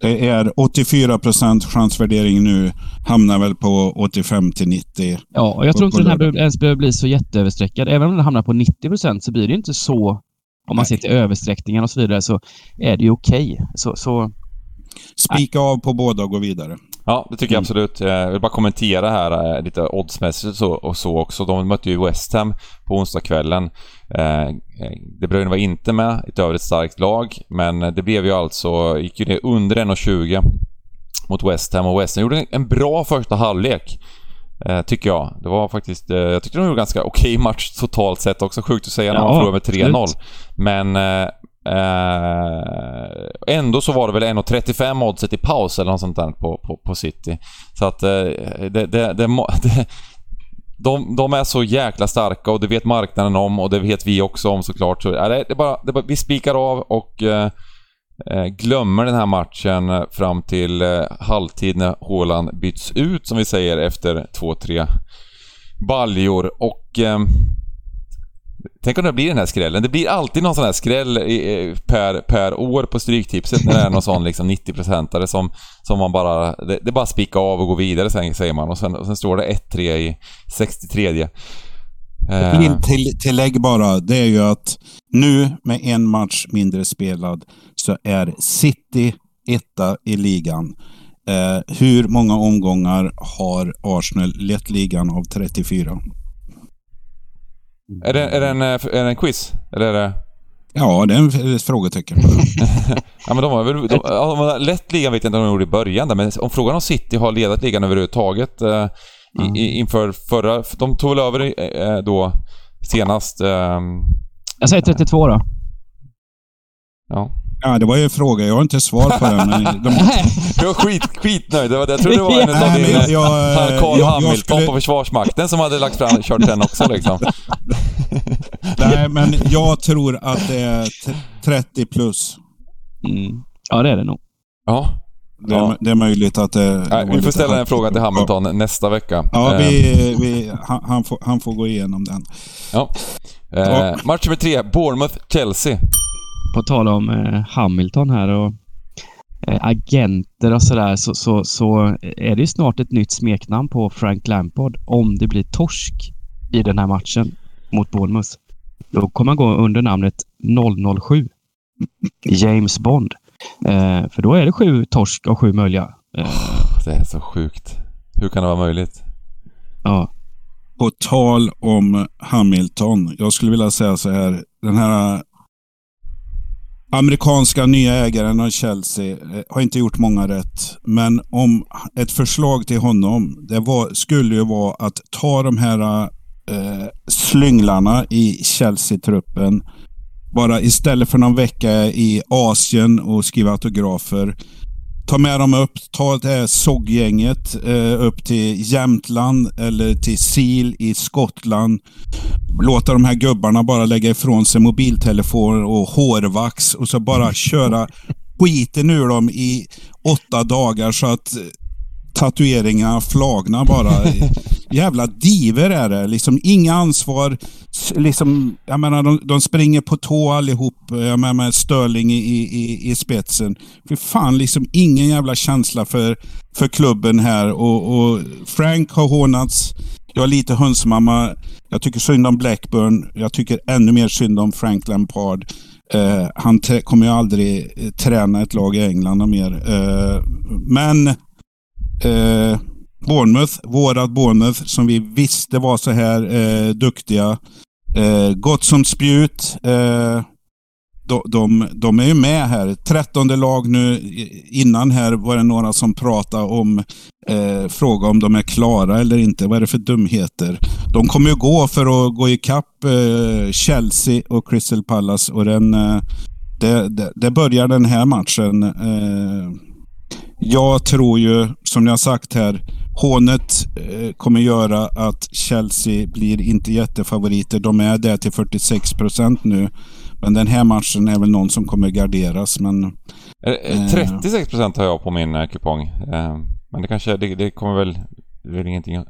Speaker 2: Det är 84 procent chansvärdering nu. Hamnar väl på 85 till 90.
Speaker 4: Ja, och jag tror inte den här ens behöver bli så jätteöverstreckad. Även om den hamnar på 90 procent så blir det inte så... Om man ser till översträckningar och så vidare så är det ju okej. Så, så
Speaker 2: Spika av på båda och gå vidare.
Speaker 3: Ja, det tycker jag
Speaker 4: Mm.
Speaker 3: absolut. Eh, Jag vill bara kommentera här eh, lite oddsmässigt så, och så också. De mötte ju West Ham på onsdagskvällen. Eh, De Bruyne var inte med, ett övrigt starkt lag, men det blev ju alltså, gick ju det under 1,20 mot West Ham och West Ham gjorde en- en bra första halvlek. Eh, tycker jag. Det var faktiskt, eh, jag tyckte de gjorde ganska okej match totalt sett också. Sjukt att säga när man förlorar med 3-0.
Speaker 4: absolut.
Speaker 3: Men eh, ändå så var det väl 1,35 oddset i paus eller något sånt där på, på, på City. Så att eh, det, det, [LAUGHS] det, de, de är så jäkla starka och det vet marknaden om och det vet vi också om såklart. Så, ja, det, det bara, det bara, vi spikar av och glömmer den här matchen eh, fram till eh, halvtid när Haaland byts ut som vi säger efter två, tre baljor. Och eh, Tänk om det blir den här skrällen. Det blir alltid någon sån här skräll i- per, per år på Stryktipset när det är någon sån liksom 90-procentare som, som man bara... Det, det bara spika av och gå vidare sen, säger man. Och sen, och sen står det 1-3 i 63
Speaker 2: Ett
Speaker 3: eh,
Speaker 2: till, tillägg bara, det är ju att nu med en match mindre spelad så är City etta i ligan. Eh, hur många omgångar har Arsenal lett ligan av 34?
Speaker 3: är, det, är, det en, eh, är det en quiz? Eller är det...
Speaker 2: Ja, det är en- ett frågetecken. [LAUGHS]
Speaker 3: Ja men de har väl... De, de har lett ligan vet jag inte om de gjorde i början där, men om frågan om City har ledat ligan överhuvudtaget eh, i, i, inför förra... De tog väl över eh, då senast... ehm,
Speaker 4: jag säger 32 då.
Speaker 3: ja.
Speaker 2: Ja, det var ju en fråga. Jag har inte svar på den. Men de, [LAUGHS]
Speaker 3: Jag var skit, skitnöjd. Det var, jag trodde det var en [LAUGHS] av
Speaker 2: men
Speaker 3: din...
Speaker 2: jag- jag-
Speaker 3: Carl
Speaker 2: jag- jag
Speaker 3: Hamilton
Speaker 2: skulle-
Speaker 3: på Försvarsmakten som hade lagt fram, kört den också liksom. [LAUGHS]
Speaker 2: nej, men jag tror att det är t- 30 plus.
Speaker 4: Mm. Ja, det är det nog.
Speaker 3: Ja.
Speaker 2: Det är,
Speaker 3: Ja.
Speaker 2: det är möjligt att det... det
Speaker 3: Nej, vi får ställa den
Speaker 2: halvt-
Speaker 3: frågan till Hamilton nästa vecka.
Speaker 2: Ja,
Speaker 3: Eh,
Speaker 2: vi, vi, han, han, får, han får gå igenom den.
Speaker 3: ja. Eh, match nummer tre, Bournemouth-Chelsea.
Speaker 4: På tal om eh, Hamilton här och eh, agenter och sådär så, så, så är det ju snart ett nytt smeknamn på Frank Lampard om det blir torsk i den här matchen mot Bournemouth. Då kommer han gå under namnet 007. James Bond. Eh, för då är det sju torsk och sju möjliga. Eh,
Speaker 3: det är så sjukt. Hur kan det vara möjligt?
Speaker 4: Ja.
Speaker 2: På tal om Hamilton. Jag skulle vilja säga så här. Den här amerikanska nya ägaren av Chelsea eh, har inte gjort många rätt. Men om ett förslag till honom, det var, skulle ju vara att ta de här eh, slynglarna i Chelsea-truppen. Bara istället för någon vecka i Asien och skriva autografer. Ta med dem upp, ta det här SOG-gänget eh, upp till Jämtland eller till Sil i Skottland. Låta de här gubbarna bara lägga ifrån sig mobiltelefoner och hårvax och så bara köra skiten ur dem i åtta dagar så att tatueringarna flagna bara. [LAUGHS] Jävla diver är det. Liksom inga ansvar. Liksom, jag menar, de, de springer på tå allihop. Jag menar, med Störling i, i, i spetsen. För fan, liksom ingen jävla känsla för, för klubben här. Och, och Frank har hånats. Jag är lite hönsmamma. Jag tycker synd om Blackburn. Jag tycker ännu mer synd om Frank Lampard. Uh, han kommer ju aldrig träna ett lag i England mer. Uh, men eh, Bournemouth, vårat Bournemouth, som vi visste var så här eh, duktiga. Eh, gott som spjut. Eh, de, de, de, är ju med här. Trettonde lag nu. Innan här var det några som pratade om, eh, fråga om de är klara eller inte. Vad är det för dumheter? De kommer ju gå för att gå ikapp eh, Chelsea och Crystal Palace och den, eh, det, det, det, börjar den här matchen. Eh, jag tror ju, som jag sagt här, hånet eh, kommer göra att Chelsea blir inte jättefavoriter. De är där till 46 procent nu. Men den här matchen är väl någon som kommer garderas, men...
Speaker 3: Eh, 36 procent har jag på min eh, kupong. Eh, men det kanske, det, det kommer väl... Det är väl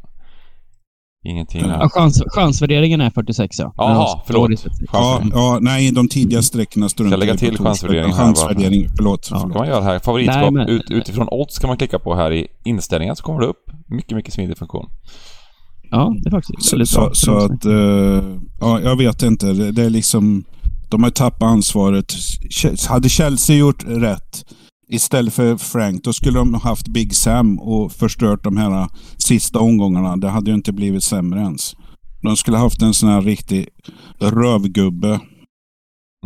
Speaker 3: ingenting... Ingenting
Speaker 4: ja, chans, chansvärderingen är 46 ja.
Speaker 3: Jaha, förlåt.
Speaker 2: Ja, ja, nej, de tidiga sträckorna står
Speaker 3: inte Ska lägga till chansvärdering
Speaker 2: här? Chansvärdering, förlåt.
Speaker 3: Ja. Så kan man göra här. Favoritskap nej, men... ut, utifrån odds kan man klicka på här i inställningar så kommer det upp. Mycket, mycket smidig funktion.
Speaker 4: Ja, det är faktiskt
Speaker 2: väldigt så, bra. Så, så att, uh, ja, jag vet inte. Det, det är liksom... De har tappat ansvaret. Hade Chelsea gjort rätt istället för Frank, då skulle de haft Big Sam och förstört de här sista omgångarna. Det hade ju inte blivit sämre ens. De skulle haft en sån här riktig rövgubbe.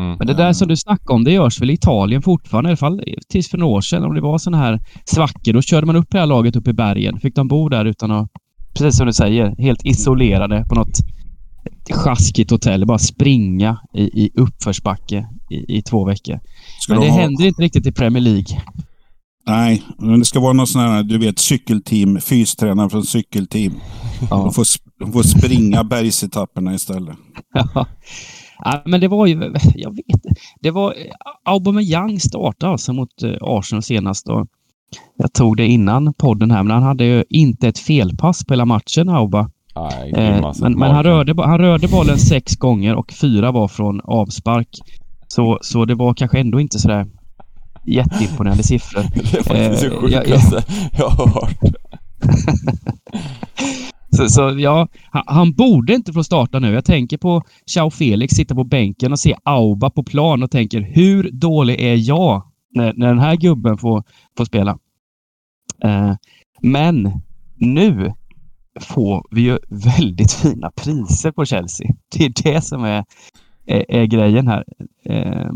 Speaker 4: Mm. Men det där som du snackade om, det görs väl i Italien fortfarande, i alla fall tills för några år sedan. Om det var såna här svackor, då körde man upp det här laget upp i bergen. Fick de bo där utan att, precis som du säger, helt isolerade på något sjaskigt hotell. Bara springa i, i uppförsbacke i, i två veckor. Ska men det ha... händer inte riktigt i Premier League.
Speaker 2: Nej, men det ska vara någon sån här, du vet, cykelteam. Fystränare från cykelteam. Ja. De, får, de får springa bergsetapperna istället. [LAUGHS]
Speaker 4: Ja. men det var ju, jag vet Det var, Aubameyang startade alltså mot eh, Arsenal senast och jag tog det innan podden här, men han hade ju inte ett felpass på hela matchen, Auba.
Speaker 3: Nej, eh,
Speaker 4: men, men han, rörde, han rörde bollen sex gånger och fyra var från avspark. Så, så det var kanske ändå inte sådär jätteimponerande siffror. [LAUGHS]
Speaker 3: Det är faktiskt det sjukaste jag, jag har hört. [LAUGHS]
Speaker 4: så, så, ja, han, han, borde inte få starta nu. Jag tänker på Chao Felix sitta på bänken och se Auba på plan och tänker hur dålig är jag när, när den här gubben får, får spela? Eh, men nu får vi ju väldigt fina priser på Chelsea. Det är det som är, är, är grejen här. Eh,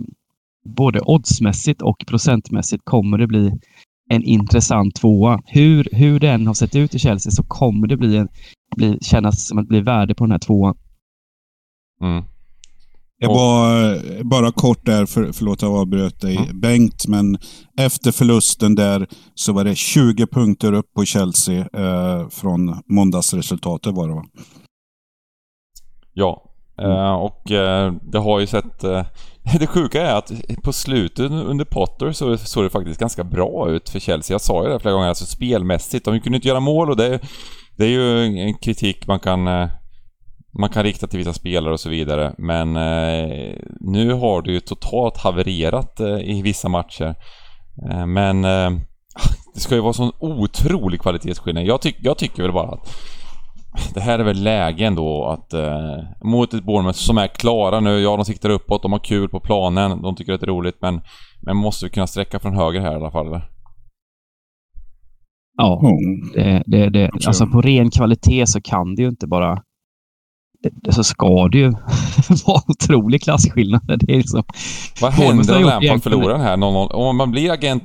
Speaker 4: både oddsmässigt och procentmässigt kommer det bli en intressant tvåa. Hur, hur den har sett ut i Chelsea så kommer det bli en, bli, kännas som att det blir värde på den här tvåan.
Speaker 3: Mm.
Speaker 2: Jag var bara kort där, för, förlåt att jag avbröt dig mm. Bengt, men efter förlusten där så var det 20 punkter upp på Chelsea eh, från måndagsresultatet var det va?
Speaker 3: Ja, mm. eh, och eh, det har ju sett... Eh, [LAUGHS] det sjuka är att på slutet under Potter så såg det faktiskt ganska bra ut för Chelsea. Jag sa ju det flera gånger, alltså spelmässigt. De kunde inte göra mål och det, det är ju en kritik man kan eh, man kan rikta till vissa spelare och så vidare. Men eh, nu har det ju totalt havererat eh, i vissa matcher. Eh, men eh, [LAUGHS] det ska ju vara sån otrolig kvalitetsskillnad. Jag, tyck, jag tycker väl bara att det här är väl läge ändå att eh, mot ett Bournemouth som är klara nu. Ja, de siktar uppåt, de har kul på planen, de tycker att det är roligt men, men måste vi kunna sträcka från höger här i alla fall eller?
Speaker 4: Ja,
Speaker 2: Mm.
Speaker 4: det, det, det, alltså på ren kvalitet så kan det ju inte bara... Det, så ska det ju [LAUGHS] vara otrolig klasskillnad. Det är liksom,
Speaker 3: Vad händer om Lampard
Speaker 4: egentligen-
Speaker 3: förlorar den här 00? Om man blir agent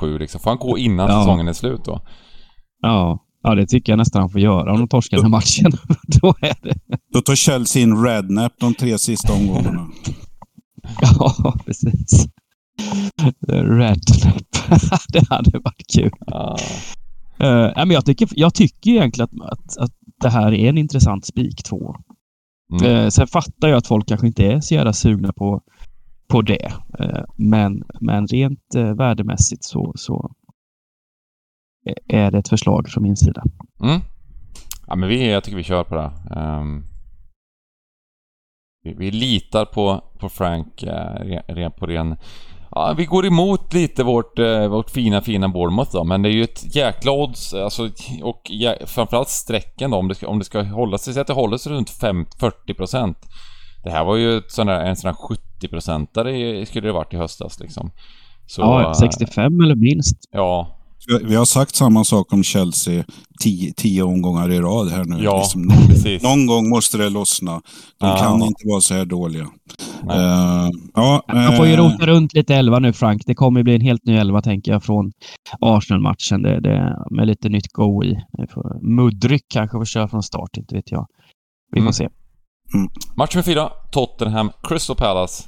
Speaker 3: 007, liksom, får han gå innan
Speaker 4: Ja.
Speaker 3: säsongen är slut då?
Speaker 4: ja, ja, det tycker jag nästan han får göra om de torskar den här matchen. [LAUGHS] Då är det...
Speaker 2: Då tar Chelsea in Rednap de tre sista omgångarna. [LAUGHS]
Speaker 4: Ja, precis. Rednap. det hade varit kul.
Speaker 3: Ja.
Speaker 4: Uh, men jag, tycker, jag tycker egentligen att, att, att det här är en intressant spik två.
Speaker 3: Mm.
Speaker 4: Eh, sen fattar jag att folk kanske inte är så jävla sugna på, på det. Eh, men, men rent eh, värdemässigt så, så är det ett förslag från min sida.
Speaker 3: Mm. Ja, men vi, jag tycker vi kör på det. Ehm, vi, vi litar på, på Frank uh, ren, på ren... Ja, vi går emot lite vårt, eh, vårt fina, fina Bournemouth då, men det är ju ett jäkla odds, alltså, och jä, framförallt strecken då, om det ska, om det ska hålla sig, säg att det håller sig runt 5, 40%. Det här var ju ett sån där, en sån där 70-procentare skulle det varit i höstas liksom. Så,
Speaker 4: ja,
Speaker 3: eh,
Speaker 4: 65 eller minst.
Speaker 3: Ja,
Speaker 2: Vi har sagt samma sak om Chelsea tio, tio omgångar i rad här nu.
Speaker 3: Ja,
Speaker 2: Liksom, någon,
Speaker 3: precis.
Speaker 2: någon gång måste det lossna. De
Speaker 3: Ja.
Speaker 2: kan inte vara så här dåliga. Eh, ja,
Speaker 4: Man får ju
Speaker 2: eh,
Speaker 4: rota runt lite elva nu Frank. Det kommer ju bli en helt ny elva tänker jag från Arsenal-matchen. Det, det, med lite nytt go i. Mudryk kanske får köra från start, inte vet jag. Vi får
Speaker 3: Mm.
Speaker 4: se.
Speaker 3: Match med fyra, Tottenham, Crystal Palace.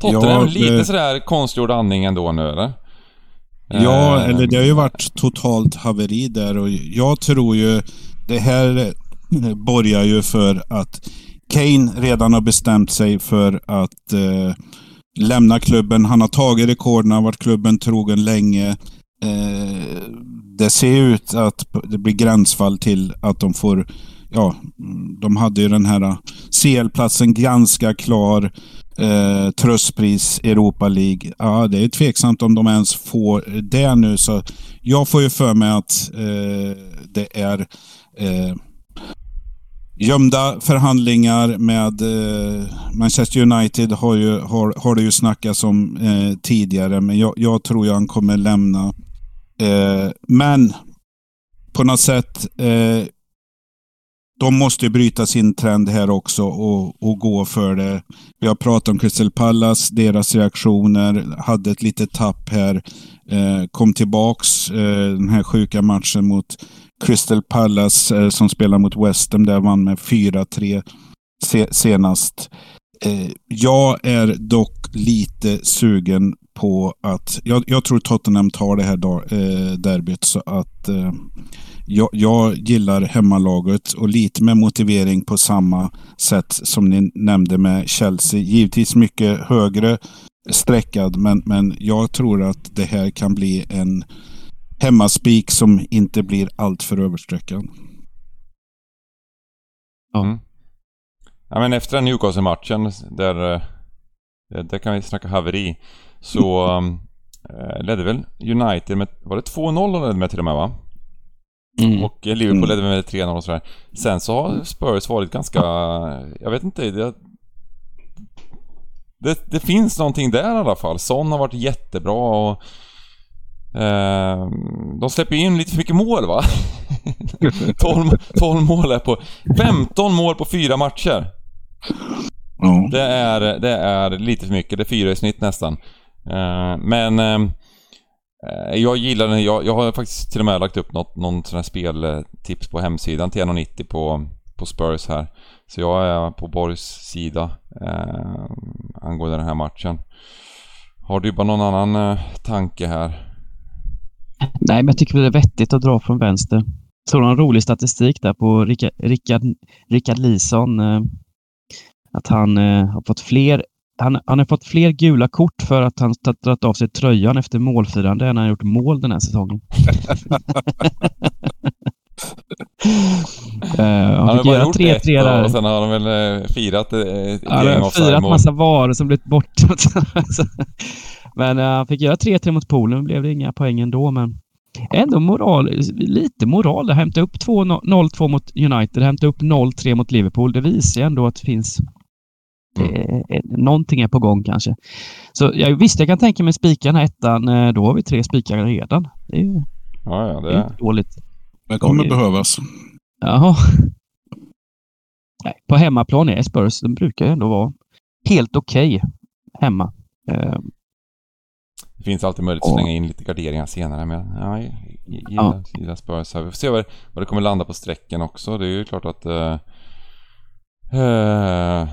Speaker 3: Tottenham,
Speaker 2: Ja,
Speaker 3: lite
Speaker 2: det-
Speaker 3: sådär konstgjord andning ändå nu eller?
Speaker 2: Ja,
Speaker 3: Eh,
Speaker 2: eller det har ju varit totalt haveri där och jag tror ju det här eh, borgar ju för att Kane redan har bestämt sig för att eh, lämna klubben. Han har tagit rekorden, har varit klubben trogen länge. Eh, det ser ut att det blir gränsfall till att de får, ja, de hade ju den här CL-platsen ganska klar. Eh, tröstpris Europa League. Ja, det är tveksamt om de ens får det nu. Så jag får ju för mig att eh, det är eh, gömda förhandlingar med eh, Manchester United har, ju, har, har det ju snackats om eh, tidigare, men jag, jag tror ju han kommer lämna. Eh, men på något sätt, eh, de måste bryta sin trend här också och, och gå för det. Vi har pratat om Crystal Palace, deras reaktioner, hade ett litet tapp här. Eh, kom tillbaks eh, den här sjuka matchen mot Crystal Palace eh, som spelar mot West Ham där vann med 4-3 se senast. Eh, jag är dock lite sugen på att... Jag, jag tror Tottenham tar det här dag, eh, derbyt så att eh, jag, jag gillar hemmalaget och lite med motivering på samma sätt som ni nämnde med Chelsea. Givetvis mycket högre sträckad, men, men jag tror att det här kan bli en hemmaspik som inte blir alltför överstreckad.
Speaker 3: Mm. Ja, men efter den Newcastle-matchen, där, eh, där kan vi snacka haveri, så eh, ledde väl United med, var det 2-0 de ledde med till och med va?
Speaker 4: Mm.
Speaker 3: Och eh, Liverpool
Speaker 2: Mm.
Speaker 3: ledde med 3-0 och sådär. Sen så har Spurs varit ganska, jag vet inte, det, det, det finns någonting där i alla fall. Son har varit jättebra och eh, de släpper in lite för mycket mål va? [LAUGHS] 12, 12 mål är på... 15 mål på fyra matcher.
Speaker 2: Ja.
Speaker 3: Det är, det är lite för mycket. Det är fyra i snitt nästan. Eh, men ehm, eh, jag gillar den. Jag, jag har faktiskt till och med lagt upp något, någon sån här speltips på hemsidan till 1,90 på, på Spurs här. Så jag är på Borgs sida eh, angående den här matchen. Har du bara någon annan eh, tanke här?
Speaker 4: Nej, men jag tycker det är vettigt att dra från vänster. Jag Såg en rolig statistik där på Rickard, Rickard, Rickard Lison. Eh, att han eh, har fått fler han, han har fått fler gula kort för att han tagit av sig tröjan efter målfirande än han har gjort mål den här säsongen. [LAUGHS] Eh, han
Speaker 3: Han har
Speaker 4: fick
Speaker 3: bara gjort
Speaker 4: 3-3
Speaker 3: ett
Speaker 4: där.
Speaker 3: och sen har de väl eh, firat eh, ett
Speaker 4: han har firat
Speaker 3: offside-mål.
Speaker 4: massa varor som blivit borta. [LAUGHS] men eh, han fick göra 3-3 mot Polen. blev det inga poäng ändå, men ändå moral, lite moral. Hämta upp 2 0-2 mot United, hämta upp 0-3 mot Liverpool. Det visar ju ändå att det finns eh, eh, någonting är på gång kanske. Så ja, visst, jag kan tänka mig spika den här ettan. eh, Då har vi tre spikar redan. Det är ju
Speaker 3: Ja, ja,
Speaker 4: det
Speaker 3: det...
Speaker 4: är inte dåligt.
Speaker 2: Det kommer
Speaker 4: Oj.
Speaker 2: behövas.
Speaker 4: Jaha. Nej, på hemmaplan är Spurs, de brukar ju ändå vara helt okej hemma. Eh,
Speaker 3: Det finns alltid möjlighet att slänga in lite garderingar senare men ja, jag jag gillar, gillar Spurs här. Vi får se vad, vad det kommer landa på strecken också. Det är ju klart att eh,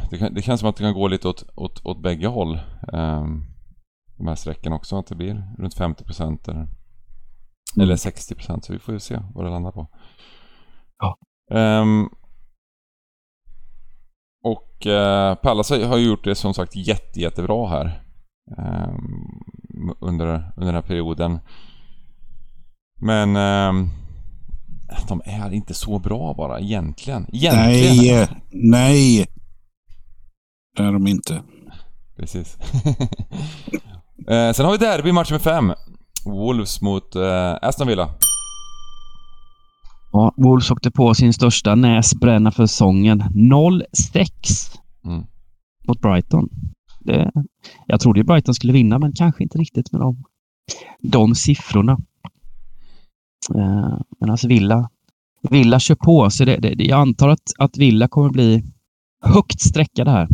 Speaker 3: det, kan, det känns som att det kan gå lite åt, åt, åt bägge håll. Eh, de här strecken också. Att det blir runt 50% eller, eller 60% så vi får ju se vad det landar på.
Speaker 4: Ja.
Speaker 3: Ehm, och eh, Pallas har gjort det som sagt jätte, jättebra här. ehm, under, under den här perioden. Men ehm, de är inte så bra bara egentligen. Egentligen.
Speaker 2: Nej, nej. Det är de inte.
Speaker 3: Precis. [LAUGHS] eh, sen har vi derby match med fem. Wolves mot eh, Aston Villa.
Speaker 4: ja, Wolves åkte på sin största näsbränna för säsongen. 0-6
Speaker 3: Mm.
Speaker 4: mot Brighton. Det, jag trodde ju Brighton skulle vinna, men kanske inte riktigt med de, de siffrorna. Eh, Medan alltså Villa, Villa kör på, så det, det, jag antar att, att Villa kommer bli högt sträckade här.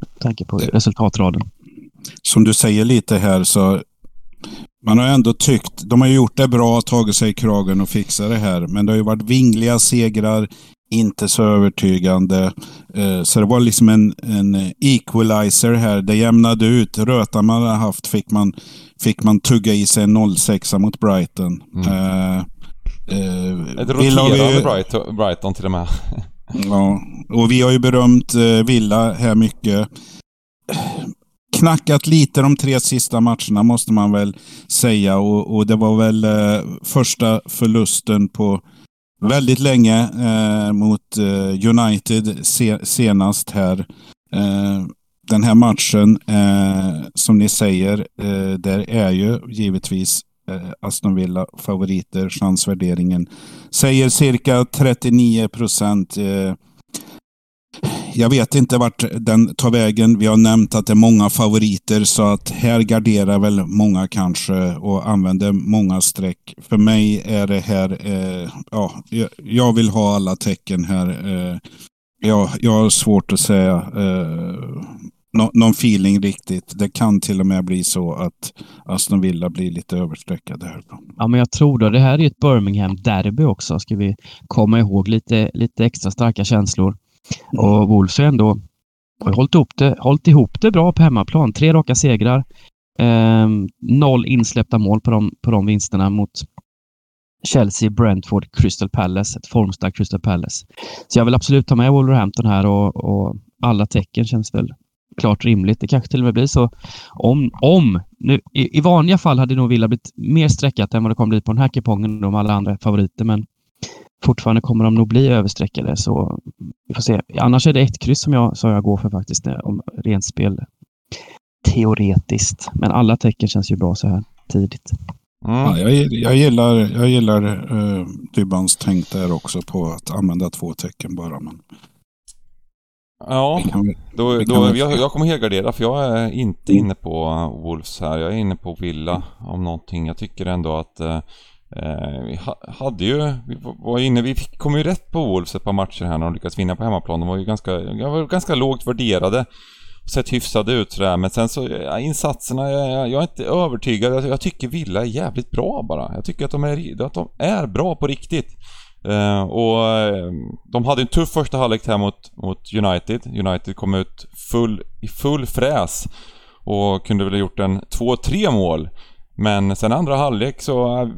Speaker 4: Med tanke på resultatraden.
Speaker 2: Som du säger lite här så man har ändå tyckt, de har ju gjort det bra, tagit sig i kragen och fixat det här. Men det har ju varit vingliga segrar, inte så övertygande. Eh, Så det var liksom en, en equalizer här. Det jämnade ut. Rötan man hade haft fick man, fick man tugga i sig en 0-6 mot Brighton.
Speaker 3: Mm.
Speaker 2: Eh, eh,
Speaker 3: Ett
Speaker 2: vi ju-
Speaker 3: roterande Brighton, Brighton till och med.
Speaker 2: Ja, och vi har ju berömt eh, Villa här mycket. Knackat lite de tre sista matcherna måste man väl säga och, och det var väl första förlusten på väldigt länge eh, mot eh, United se, senast här. Eh, den här matchen, eh, som ni säger, eh, där är ju givetvis eh, Aston Villa favoriter. Chansvärderingen säger cirka 39 procent. Eh, jag vet inte vart den tar vägen. Vi har nämnt att det är många favoriter så att här garderar väl många kanske och använder många streck. För mig är det här, eh, ja, jag, vill ha alla tecken här. Eh, jag, jag har svårt att säga eh, no, någon feeling riktigt. Det kan till och med bli så att Aston Villa blir lite överstreckade här.
Speaker 4: Ja, men jag tror då. Det här är ett Birmingham-derby också, ska vi komma ihåg. Lite, lite extra starka känslor. Och Wolves har ändå har hållit, ihop det, hållit ihop det bra på hemmaplan. Tre raka segrar. Ehm, noll insläppta mål på de, på de vinsterna mot Chelsea, Brentford, Crystal Palace. Ett formstarkt Crystal Palace. Så jag vill absolut ta med Wolverhampton här och, och alla tecken känns väl klart rimligt. Det kanske till och med blir så om, om nu, i, i vanliga fall hade nog Villa blivit mer streckat än vad det kommer bli på den här kupongen med alla andra favoriter, men fortfarande kommer de nog bli överstreckade så vi får se. Annars är det ett kryss som jag, som jag går för faktiskt, eh, om rent spel teoretiskt. Men alla tecken känns ju bra så här tidigt.
Speaker 3: Mm.
Speaker 2: Ja, jag, jag gillar, jag gillar uh, Dybbans tänk där också på att använda två tecken bara. Men
Speaker 3: Ja,
Speaker 2: vi kan, väl-
Speaker 3: då,
Speaker 2: vi
Speaker 3: då, jag, jag kommer helgardera för jag är inte inne på Wolves här. Jag är inne på Villa om någonting. Jag tycker ändå att eh, eh, Eh, vi ha, hade ju, vi var inne, vi fick, kom ju rätt på Wolves ett par matcher här när de lyckades vinna på hemmaplan. De var ju ganska, jag var ganska lågt värderade. Sett hyfsade ut sådär, men sen så, ja, insatserna, jag, jag är inte övertygad. Jag, jag tycker Villa är jävligt bra bara. Jag tycker att de är, att de är bra på riktigt. Eh, och eh, de hade en tuff första halvlek här mot, mot United. United kom ut full, i full fräs och kunde väl ha gjort en 2-3 mål. Men sen andra halvlek så... Eh,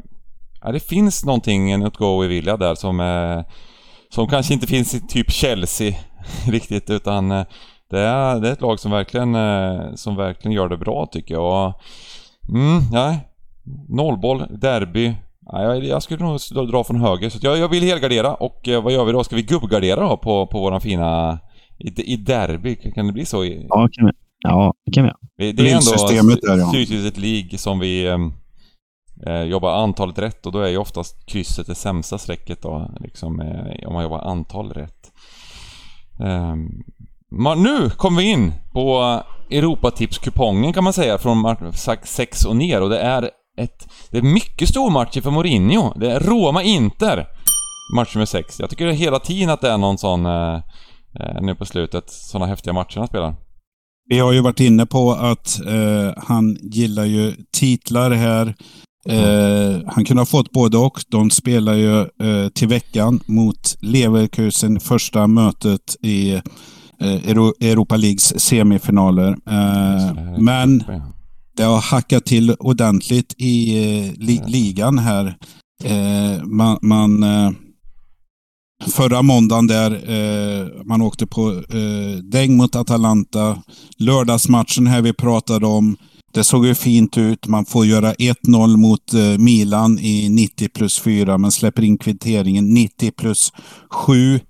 Speaker 3: Ja, det finns någonting, en go i Villa där som... Eh, som kanske inte finns i typ Chelsea riktigt utan... Eh, det, är, det är ett lag som verkligen, eh, som verkligen gör det bra tycker jag. Och, mm, nej. Nollboll, derby. Ja, jag, jag skulle nog dra- från höger, så jag, jag vill helgardera och eh, vad gör vi då? Ska vi gubbgardera då på, på våran fina... I, I derby, kan det bli så? I,
Speaker 4: Ja, kan vi. Ja, det kan vi.
Speaker 3: det är ändå
Speaker 2: Lillsystemet där, ja.
Speaker 3: League som vi ehm, eh, jobbar antalet rätt och då är ju oftast krysset det sämsta strecket då, liksom eh, om man jobbar antal rätt. Eh, man, nu kommer vi in på Europatipskupongen kan man säga från 6 och ner och det är ett... Det är mycket stormatcher för Mourinho. Det är Roma-Inter. Match nummer 6. Jag tycker hela tiden att det är någon sån... Eh, eh, nu på slutet. Såna häftiga matcher han spelar.
Speaker 2: Vi har ju varit inne på att eh, han gillar ju titlar här. Eh, han kunde ha fått både och. De spelar ju eh, till veckan mot Leverkusen, första mötet i eh, Europa Leagues semifinaler. Eh, men det har hackat till ordentligt i eh, li ligan här. Eh, man, man förra måndagen där man åkte på eh, däng mot Atalanta. Lördagsmatchen här vi pratade om. Det såg ju fint ut. Man får göra 1-0 mot eh, Milan i 90 plus 4. Man släpper in kvitteringen 90 plus 7.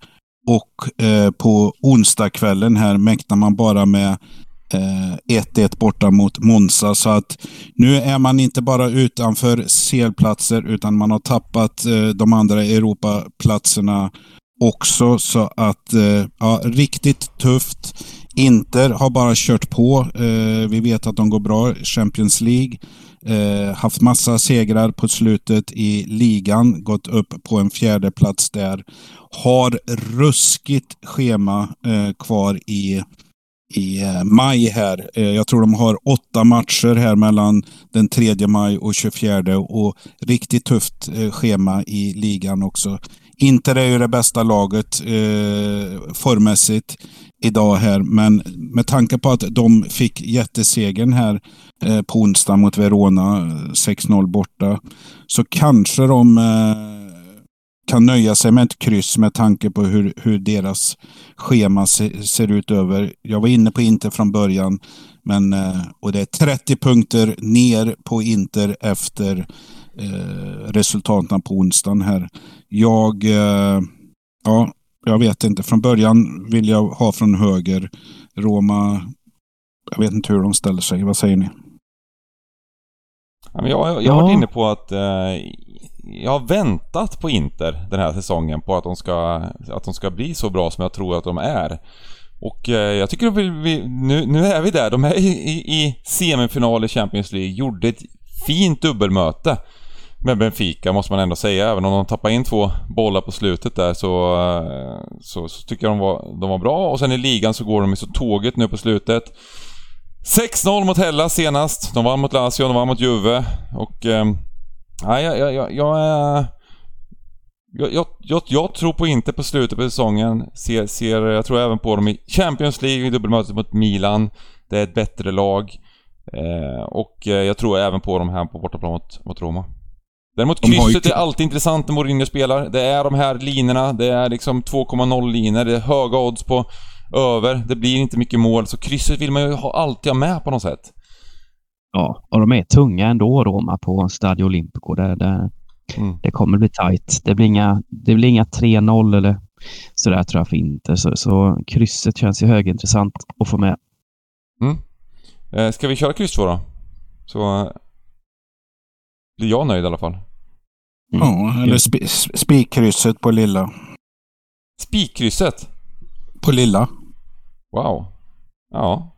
Speaker 2: Och eh, på onsdagskvällen här mäktar man bara med 1-1 eh, borta mot Monza. Så att nu är man inte bara utanför selplatser utan man har tappat eh, de andra Europaplatserna också. Så att, eh, ja, riktigt tufft. Inter har bara kört på. Eh, vi vet att de går bra i Champions League. Eh, haft massa segrar på slutet i ligan. Gått upp på en fjärde plats där. Har ruskigt schema eh, kvar i i eh, maj här. Eh, jag tror de har åtta matcher här mellan den 3 maj och 24 och riktigt tufft eh, schema i ligan också. Inter är ju det bästa laget eh, formmässigt idag här, men med tanke på att de fick jättesegern här eh, på onsdag mot Verona, 6-0 borta, så kanske de eh, kan nöja sig med ett kryss med tanke på hur, hur deras schema se, ser ut över. Jag var inne på Inter från början, men, eh, och det är 30 punkter ner på Inter efter eh, resultaten på onsdagen här. Jag, eh, ja, jag vet inte. Från början vill jag ha från höger. Roma, jag vet inte hur de ställer sig. Vad säger ni?
Speaker 3: jag, jag, jag har varit inne på att eh, jag har väntat på Inter den här säsongen på att de ska, att de ska bli så bra som jag tror att de är. Och eh, jag tycker att vi, vi, nu, nu är vi där. De är i, i, i semifinal i Champions League. Gjorde ett fint dubbelmöte med Benfica måste man ändå säga. Även om de tappade in två bollar på slutet där så, eh, så, så tycker jag de var, de var bra. Och sen i ligan så går de ju så tåget nu på slutet. 6-0 mot Hellas senast. De vann mot Lazio, de vann mot Juve. Och... Eh, Nej, jag, jag, jag, eh, jag, jag, jag, jag tror på inte på slutet på säsongen. Ser, ser, jag tror även på dem i Champions League, i dubbelmötet mot Milan. Det är ett bättre lag. Eh, och eh, jag tror även på dem här på bortaplan mot, mot Roma. Däremot krysset är alltid intressant när Mourinho spelar. Det är de här linorna, det är liksom 2,0 linor, det är höga odds på över, det blir inte mycket mål, så krysset vill man ju ha, alltid ha med på något sätt.
Speaker 4: Ja, och de är tunga ändå, Roma, på Stadio Olimpico. Det, det, mm. det kommer bli tajt. Det blir inga, det blir inga 3-0 eller sådär tror jag för inte. Så, så krysset känns ju högintressant att få med.
Speaker 3: Mm. Eh, ska vi köra kryss två då? Så blir jag nöjd i alla fall.
Speaker 2: Mm. Ja, eller sp spikkrysset på lilla.
Speaker 3: Spikkrysset?
Speaker 2: På lilla.
Speaker 3: Wow. Ja,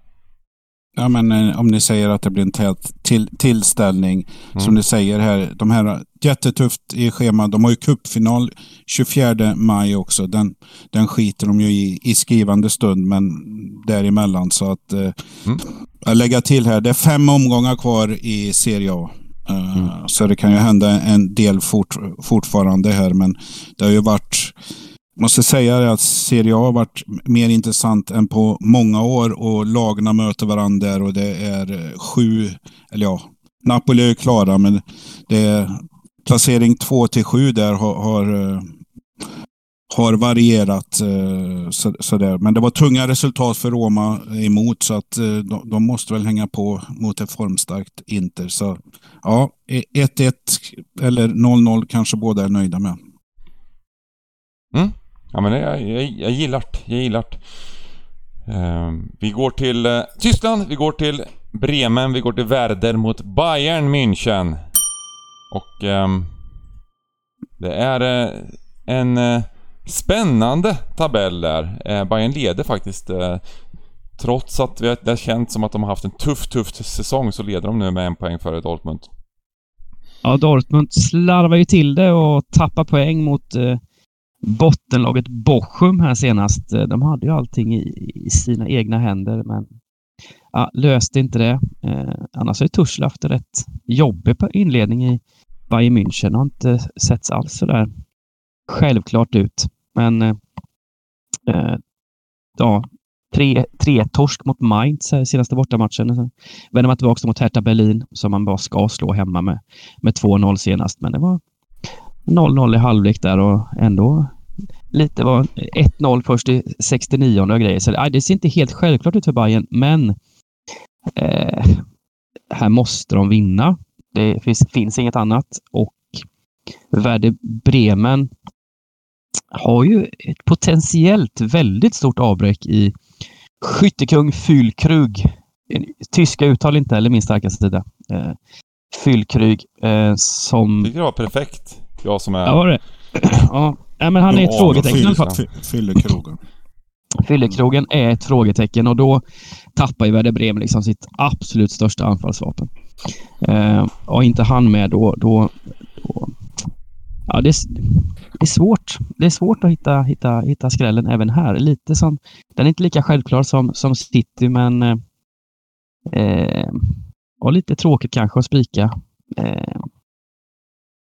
Speaker 2: Ja, men eh, om ni säger att det blir en tät till, tillställning. Mm. Som ni säger här, de här jättetufft i schemat. De har ju cupfinal 24 maj också. Den, den skiter de ju i, i skrivande stund, men däremellan. Så att eh, mm. lägga till här, det är fem omgångar kvar i Serie A. Mm. Så det kan ju hända en del fort, fortfarande här, men det har ju varit måste säga att Serie A har varit mer intressant än på många år och lagna möter varandra där och det är sju, eller ja, Napoli är ju klara men det är placering två till sju där har, har, eh, har varierat Så, så, sådär. Men det var tunga resultat för Roma emot så att eh, de, de måste väl hänga på mot ett formstarkt Inter. Så ja, e, 1-1 eller 0-0 kanske båda är nöjda med.
Speaker 3: Mm. Ja men jag, jag, jag gillar det. Jag gillar det. Uh, vi går till uh, Tyskland, vi går till Bremen, vi går till Werder mot Bayern München. Och um, det är uh, en Uh, spännande tabell där. Eh, Bayern leder faktiskt. Eh, trots att det har känts som att de har haft en tuff, tuff säsong så leder de nu med en poäng före Dortmund.
Speaker 4: Ja, Dortmund slarvar ju till det och tappar poäng mot eh, bottenlaget Bochum här senast. Eh, de hade ju allting i, i sina egna händer, men ja, löste inte det. Eh, annars har ju Tuchel haft en rätt jobbig inledning i Bayern München. Har inte setts alls sådär självklart ut. Men eh, eh, ja, tre, tre torsk mot Mainz här senaste bortamatchen. Sen vänder man tillbaka mot Hertha Berlin som man bara ska slå hemma med, med 2-0 senast. Men det var 0-0 i halvlek där och ändå lite var 1-0 först i 69 och grejer. Så det ser inte helt självklart ut för Bayern, men eh, här måste de vinna. Det finns, finns inget annat och Werder Bremen har ju ett potentiellt väldigt stort avbräck i Skyttekung Fylkrug. Tyska uttal inte heller min starkaste sida. Eh, Fylkrug eh, som...
Speaker 3: Det var perfekt. Jag som är...
Speaker 4: Ja, var det? [CLEARS THROAT] ja. Nej, men han är ett frågetecken.
Speaker 2: Fyllekrogen.
Speaker 4: Fyllekrogen är ett frågetecken och då tappar ju Werder Bremen liksom sitt absolut största anfallsvapen. Eh, och inte han med då, då ja, det, det, är svårt. Det är svårt att hitta, hitta, hitta skrällen även här. Lite som, den är inte lika självklar som, som City, men eh, och lite tråkigt kanske att spika. Eh,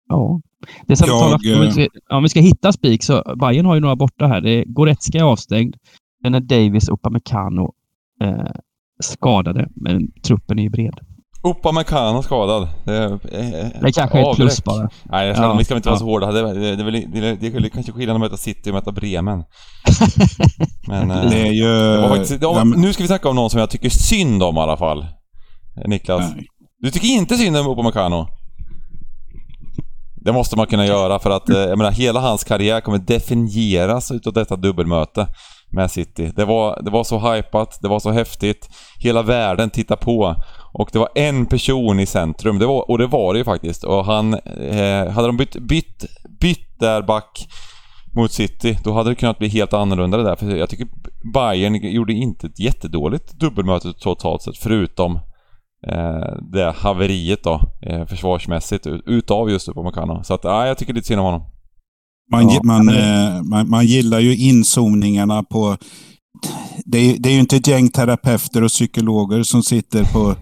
Speaker 4: ja, det som jag, talar, om, vi ska, om vi ska hitta spik så Bayern har ju några borta här. Det, Goretzka är avstängd. Sen är Davis och Upamecano eh, skadade, men truppen är ju bred.
Speaker 3: Upamecano skadad.
Speaker 4: Det, är, eh, det kanske är ett plus bara.
Speaker 3: Nej, ja, vi ska inte vara så hårda. Det, det, det, det, det, är kanske skillnad att möta City och möta Bremen. [LAUGHS] Men... Eh, det är ju... Faktiskt, ja, nu ska vi snacka om någon som jag tycker synd om i alla fall. Niklas. Nej. Du tycker inte synd om Upamecano? Det måste man kunna göra för att, eh, jag menar, hela hans karriär kommer definieras utav detta dubbelmöte med City. Det var, det var så hypat, det var så häftigt. Hela världen tittade på. Och det var en person i centrum, det var, och det var det ju faktiskt. Och han... Eh, hade de bytt, bytt, bytt där back mot City, då hade det kunnat bli helt annorlunda det där. För jag tycker Bayern gjorde inte ett jättedåligt dubbelmöte totalt sett, förutom eh, det haveriet då, eh, försvarsmässigt, utav just Upamecano. Så att, ja, jag tycker lite synd om honom.
Speaker 2: Man, ja, man, eh, man, man, gillar ju inzoomningarna på... Det är, det är ju inte ett gäng terapeuter och psykologer som sitter på,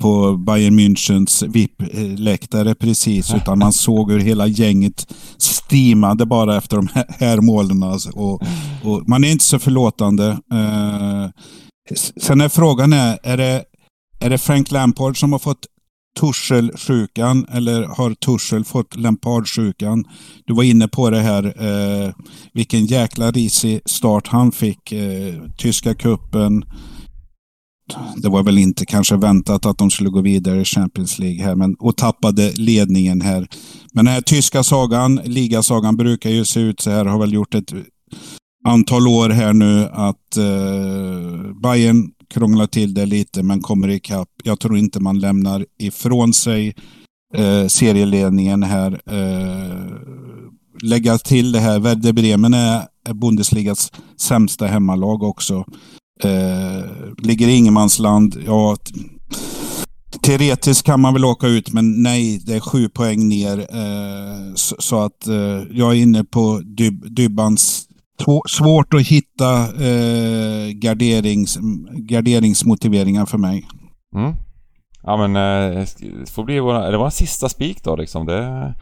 Speaker 2: på Bayern Münchens VIP-läktare precis, utan man såg hur hela gänget stimade bara efter de här målen. Alltså. Och, och, man är inte så förlåtande. Eh, sen är frågan, är, är det är det Frank Lampard som har fått Turselsjukan, eller har Tursel fått Lampardsjukan? Du var inne på det här, eh, vilken jäkla risig start han fick. Eh, tyska kuppen. Det var väl inte kanske väntat att de skulle gå vidare i Champions League här, men, och tappade ledningen här. Men den här tyska sagan, ligasagan, brukar ju se ut så här, har väl gjort ett antal år här nu att eh, Bayern krånglar till det lite men kommer ikapp. Jag tror inte man lämnar ifrån sig eh, serieledningen här. Eh, lägga till det här, Werder Bremen är Bundesligas sämsta hemmalag också. Eh, ligger i ingenmansland, ja Teoretiskt kan man väl åka ut, men nej, det är sju poäng ner. Eh, så, så, att eh, jag är inne på Dyb Dybbans svårt att hitta eh, garderings, garderingsmotiveringar för mig.
Speaker 3: Mm. Ja men eh, det får bli vår, det var en sista spik då liksom. Det,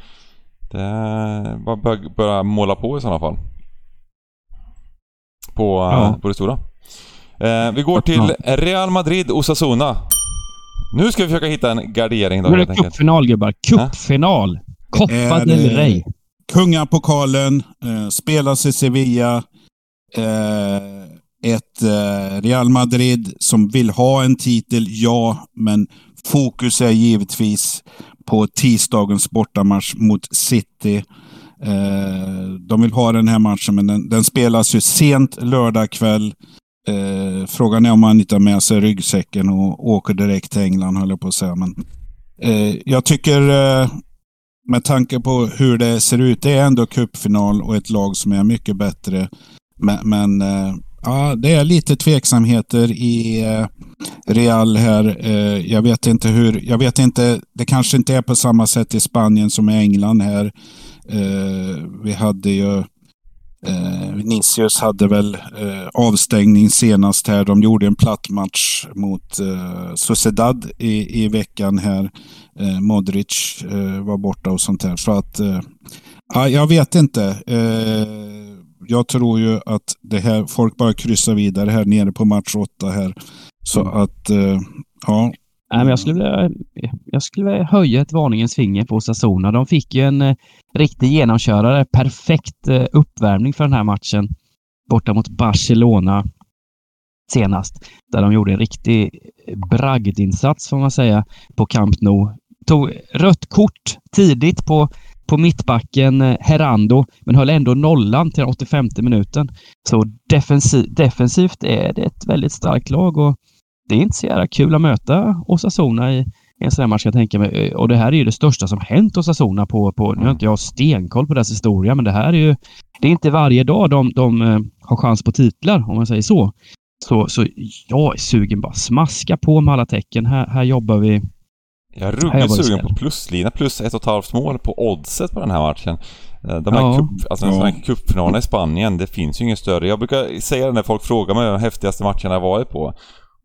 Speaker 3: det bara bör, börja måla på i sådana fall. På, ja. på det stora. Eh, vi går till Real Madrid, Osasuna. Nu ska vi försöka hitta en gardering då.
Speaker 4: Nu är det cupfinal gubbar. Cupfinal! Copa del Rey.
Speaker 2: Kungapokalen eh, spelas i Sevilla. Eh, ett eh, Real Madrid som vill ha en titel, ja, men fokus är givetvis på tisdagens bortamatch mot City. Eh, de vill ha den här matchen, men den, den spelas ju sent lördag kväll. Eh, frågan är om man inte har med sig ryggsäcken och åker direkt till England, höll jag på att säga. Men, eh, jag tycker eh, med tanke på hur det ser ut, det är ändå cupfinal och ett lag som är mycket bättre. Men, men eh, ja, det är lite tveksamheter i, eh, Real här. Eh, jag vet inte hur, jag vet inte, det kanske inte är på samma sätt i Spanien som i England här. Vi hade ju Eh, Vinicius hade väl eh, avstängning senast här. De gjorde en platt match mot eh, Sociedad i, i veckan här. Eh, Modric var borta och sånt här. Så att, ja, jag vet inte. Eh, jag tror ju att det här, folk bara kryssar vidare här nere på match åtta här. Så
Speaker 4: Mm.
Speaker 2: att, ja.
Speaker 4: Nej, men jag, skulle vilja, jag skulle vilja höja ett varningens finger på Osasuna. De fick ju en eh, riktig genomkörare. Perfekt eh, uppvärmning för den här matchen borta mot Barcelona senast. Där de gjorde en riktig bragdinsats får man säga på Camp Nou. Tog rött kort tidigt på, på mittbacken eh, Herando men höll ändå nollan till den 85 minuten. Så defensiv, defensivt är det ett väldigt starkt lag och det är inte så jävla kul att möta Osasuna i, en sån här match kan jag tänka mig. Och det här är ju det största som hänt Osasuna på, på nu har inte jag stenkoll på deras historia, men det här är ju, det är inte varje dag de, de eh, har chans på titlar, om man säger så. Så, så jag är sugen bara smaska på med alla tecken. Här, här jobbar vi.
Speaker 3: Jag är ruggigt sugen på pluslina, plus ett och ett halvt mål på oddset på den här matchen. Eh, De här,
Speaker 4: Ja.
Speaker 3: cup, alltså
Speaker 2: Ja.
Speaker 3: cupfinalerna i Spanien, det finns ju ingen större. Jag brukar säga det när folk frågar mig de häftigaste matcherna jag varit på.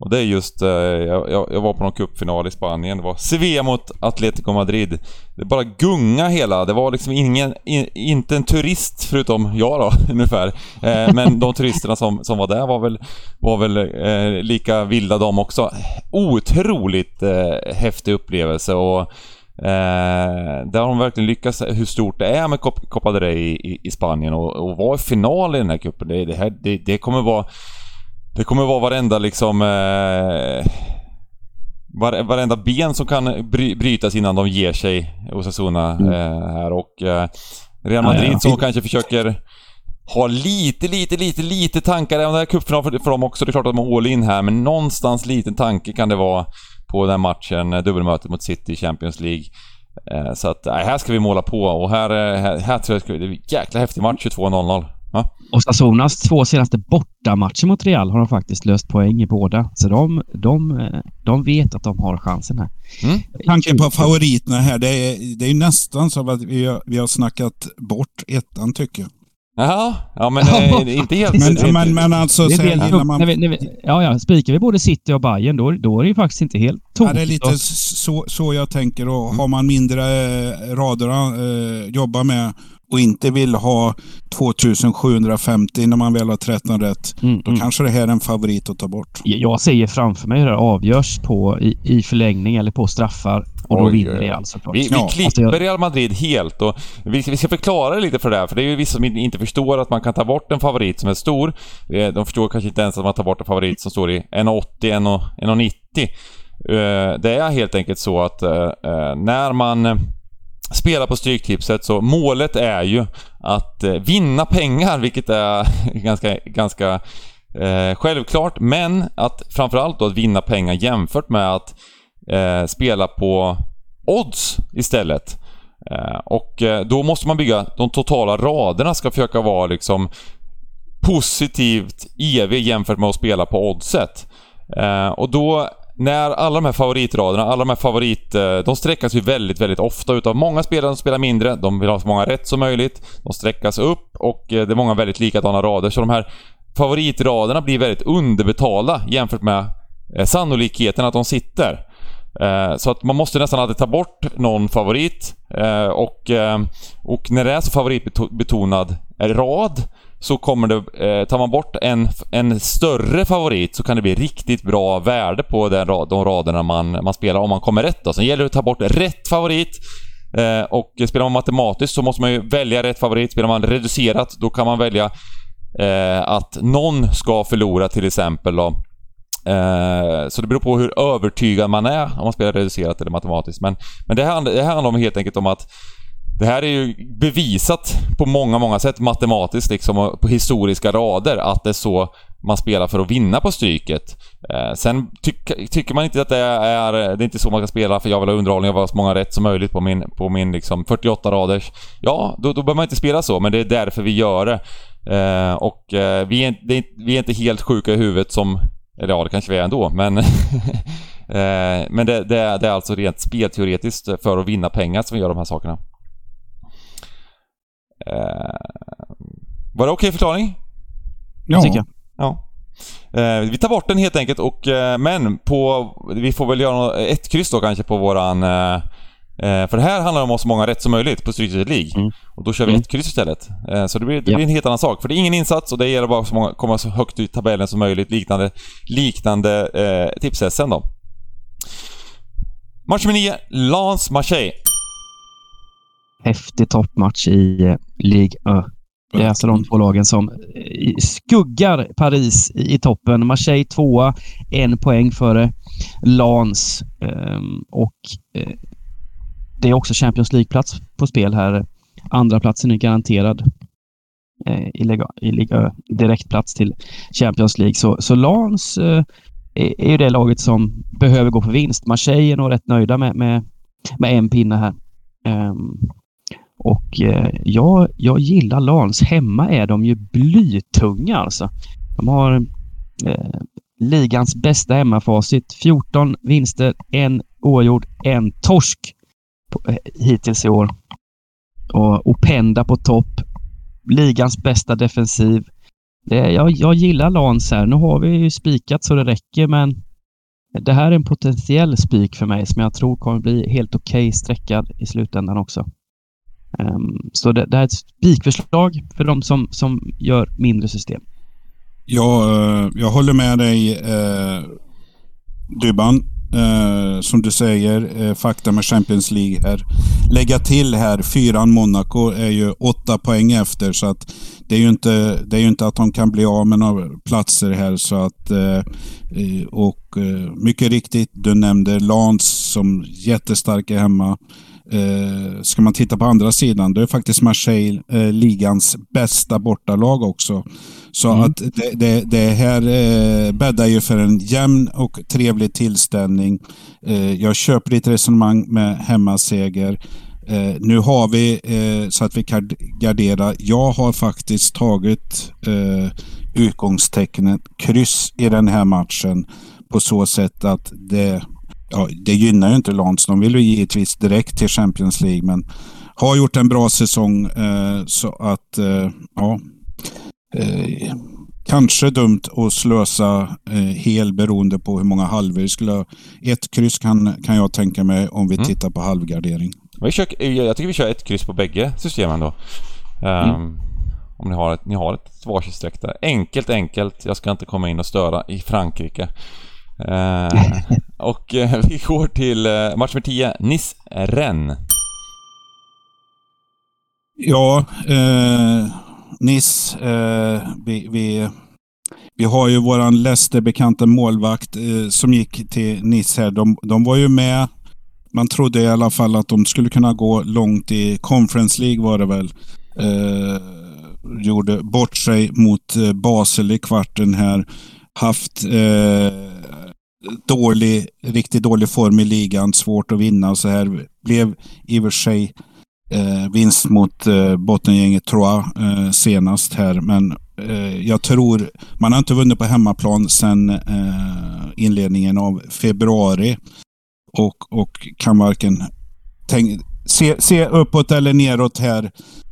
Speaker 3: Och det är just, eh, jag, jag var på någon cupfinal i Spanien. Det var Sevilla mot Atletico Madrid. Det bara gunga hela. Det var liksom ingen, in, inte en turist förutom jag då, [LAUGHS] ungefär. Eh, men de turisterna som, som var där var väl, var väl eh, lika vilda de också. Otroligt eh, häftig upplevelse och Eh, där har de verkligen lyckats, hur stort det är med Copa del Rey i, i, i Spanien och, och vara i final i den här cupen. Det, det, här, det, det kommer vara... Det kommer vara varenda liksom... Eh, var, varenda ben som kan bry, brytas innan de ger sig, Osasuna,
Speaker 4: Mm.
Speaker 3: eh, här och... Eh, Real Madrid
Speaker 4: ja.
Speaker 3: som kanske försöker ha lite, lite, lite, lite tankar. Ja, Det här är cupfinal för, dem också. Det är klart att de är all in här, men någonstans liten tanke kan det vara på den matchen, eh, dubbelmötet mot City i Champions League. Eh, Så att, nej, här ska vi måla på och här, eh, här, här tror jag ska, det är en jäkla häftig match, 22-0-0. Ja.
Speaker 4: Osasunas två senaste bortamatcher mot Real har de faktiskt löst poäng i båda. Så de, de, eh, de vet att de har chansen här.
Speaker 2: Tanken på favoriterna här, det är, det är nästan så att vi har, vi har snackat bort ettan tycker jag.
Speaker 3: Jaha, ja men eh, inte helt...
Speaker 2: Men,
Speaker 3: inte,
Speaker 2: men, men alltså,
Speaker 4: Det är
Speaker 2: sen,
Speaker 4: helt
Speaker 2: innan man,
Speaker 4: när vi, när vi, ja, ja, spikar vi både City och Bayern då, då är det ju faktiskt inte helt
Speaker 2: ja,
Speaker 4: tokigt.
Speaker 2: det är lite så, så jag tänker. Och har man mindre eh, rader att eh, jobba med och inte vill ha 2750 när man väl har 13 rätt,
Speaker 4: Mm,
Speaker 2: då
Speaker 4: mm.
Speaker 2: kanske det här är en favorit att ta bort.
Speaker 4: Jag ser framför mig hur det här avgörs på, i, i förlängning eller på straffar. Och då
Speaker 3: Oj,
Speaker 4: vinner
Speaker 3: oj.
Speaker 4: Real såklart.
Speaker 3: Vi, vi
Speaker 2: Ja,
Speaker 3: klipper
Speaker 4: alltså
Speaker 3: Real Madrid helt och vi, vi ska förklara lite för det här, för det är ju vissa som inte förstår att man kan ta bort en favorit som är stor. Eh, De förstår kanske inte ens att man tar bort en favorit som står i 1,80, 1,90. 1,90. Eh, Det är helt enkelt så att eh, när man spela på Stryktipset så målet är ju att eh, vinna pengar, vilket är [LAUGHS] ganska, ganska eh, självklart, men att framförallt då att vinna pengar jämfört med att eh, spela på odds istället. Eh, och eh, då måste man bygga, de totala raderna ska försöka vara liksom positivt EV jämfört med att spela på oddset. Eh, och då när alla de här favoritraderna, alla de här favorit... Eh, de sträckas ju väldigt, väldigt ofta utav många spelare som spelar mindre. De vill ha så många rätt som möjligt. De sträckas upp och eh, det är många väldigt likadana rader. Så de här favoritraderna blir väldigt underbetalda jämfört med eh, sannolikheten att de sitter. Så att man måste nästan alltid ta bort någon favorit. Och, och när det är så favoritbetonad rad så kommer det, eh, tar man bort en, en större favorit så kan det bli riktigt bra värde på den, de raderna man, man spelar om man kommer rätt då. Sen gäller det att ta bort rätt favorit eh, och spelar man matematiskt så måste man ju välja rätt favorit. Spelar man reducerat då kan man välja eh, att någon ska förlora till exempel då. Eh, så det beror på hur övertygad man är om man spelar reducerat eller matematiskt. Men, men det, här, handlar- det här handlar om helt enkelt om att det här är ju bevisat på många, många sätt matematiskt liksom och på historiska rader att det är så man spelar för att vinna på Stryket. Eh, sen ty tycker man inte att det är, det är inte så man ska spela för jag vill ha underhållning och ha så många rätt som möjligt på min, på min liksom 48 raders. Ja, då, då behöver man inte spela så, men det är därför vi gör det. Eh, och eh, vi, är, det är, vi är inte helt sjuka i huvudet som Eller ja, det kanske vi är ändå, men... [LAUGHS] eh, men det, det, det, är alltså rent spelteoretiskt för att vinna pengar som vi gör de här sakerna. Eh, var det okej okay förklaring?
Speaker 2: Ja. Tycker jag.
Speaker 3: Ja. Eh, vi tar bort den helt enkelt och eh, men på... Vi får väl göra ett kryss då kanske på våran... Eh, eh för det här handlar om att ha så många rätt som möjligt på Stryktipset League. Mm. Och då kör vi mm. ett kryss istället. Eh, så det blir, det blir en helt annan sak. För det är ingen insats och det gäller bara att komma så högt i tabellen som möjligt. Liknande, liknande eh, tips-SM då. Match nummer 9, Lance Marseille.
Speaker 4: Häftig toppmatch i Ligue 1. Det är alltså de två lagen som eh, skuggar Paris i toppen. Marseille tvåa, en poäng före Lans. Ehm, och eh, det är också Champions League-plats på spel här. Andra platsen är garanterad eh, i Liga, direktplats till Champions League. Så, så Lans är ju det laget som behöver gå på vinst. Marseille är nog rätt nöjda med, med, med en pinne här. Och eh, jag, jag gillar Lans. Hemma är de ju blytunga alltså. De har eh, ligans bästa hemmafacit. 14 vinster, en oavgjord, en torsk på, eh, hittills i år. Och Openda på topp. Ligans bästa defensiv. Det, jag, jag gillar Lans här. Nu har vi ju spikat så det räcker, men det här är en potentiell spik för mig som jag tror kommer bli helt okej okay sträckad i slutändan också. Um, så det, det, är ett spikförslag för de som, som gör mindre system.
Speaker 2: Ja, eh, jag håller med dig eh, Dybban. Eh, som du säger, eh, fakta med Champions League här. Lägga till här, fyran Monaco är ju åtta poäng efter så att det är ju inte, det är ju inte att de kan bli av med några platser här så att eh, och eh, mycket riktigt, du nämnde Lans som jättestarka hemma. Eh, ska man titta på andra sidan, då är faktiskt Marseille eh, ligans bästa bortalag också. Så mm. att det, det, det här eh, bäddar ju för en jämn och trevlig tillställning. Eh, jag köper ditt resonemang med hemmaseger. Eh, nu har vi eh, så att vi kan gardera. Jag har faktiskt tagit eh, utgångstecknet kryss i den här matchen på så sätt att det ja, det gynnar ju inte Lans. De vill ju givetvis direkt till Champions League, men har gjort en bra säsong eh, så att eh, ja, eh, kanske dumt att slösa eh, hel beroende på hur många halvor. Skulle, ett kryss kan, kan jag tänka mig om vi mm. tittar på halvgardering.
Speaker 3: Vi kör, jag tycker vi kör ett kryss på bägge systemen då. Um, mm. Om ni har ett, ni har ett varsitt streck där. Enkelt, enkelt. Jag ska inte komma in och störa i Frankrike. Uh, [LAUGHS] och eh, [LAUGHS] vi går till eh, match nummer 10, Nice-Rennes.
Speaker 2: Ja, eh, Nice, eh, vi, vi, vi, har ju våran Leicester-bekanta målvakt eh, som gick till Nice här. De, de var ju med. Man trodde i alla fall att de skulle kunna gå långt i Conference League var det väl. Eh, gjorde bort sig mot eh, Basel i kvarten här. Haft eh, dålig, riktigt dålig form i ligan, svårt att vinna och så här. Blev i och för sig eh, vinst mot eh, bottengänget Troyes eh, senast här, men eh, jag tror man har inte vunnit på hemmaplan sedan eh, inledningen av februari och, och kan varken tänk, se, se uppåt eller neråt här.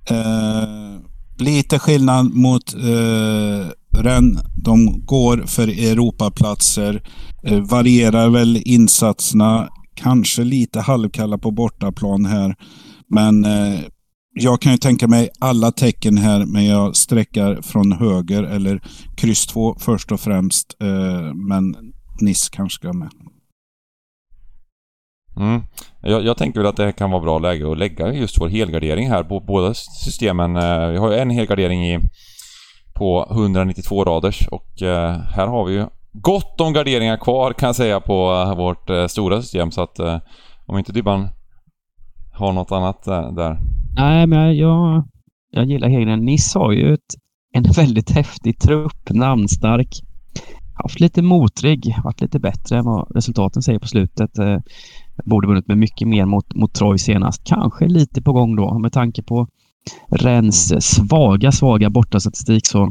Speaker 2: Eh, lite skillnad mot eh, Rennes. De går för Europaplatser. Eh, varierar väl insatserna. Kanske lite halvkalla på bortaplan här. Men eh, jag kan ju tänka mig alla tecken här, men jag sträckar från höger eller kryss 2 först och främst. Eh, men Niss kanske ska med.
Speaker 3: Mm. Jag, jag, tänker väl att det kan vara bra läge att lägga just vår helgardering här på båda systemen. Eh, vi har ju en helgardering i, på 192 raders och eh, här har vi ju gott om garderingar kvar kan jag säga på eh, vårt eh, stora system så att eh, om inte Dybban har något annat där.
Speaker 4: Nej, men jag, jag gillar Hegren. Niss har ju ett, en [LAUGHS] väldigt häftig trupp, namnstark. Haft lite motrig, varit lite bättre än vad resultaten säger på slutet. borde vunnit med mycket mer mot, mot Troy senast. Kanske lite på gång då med tanke på Rens svaga, svaga bortastatistik så eh,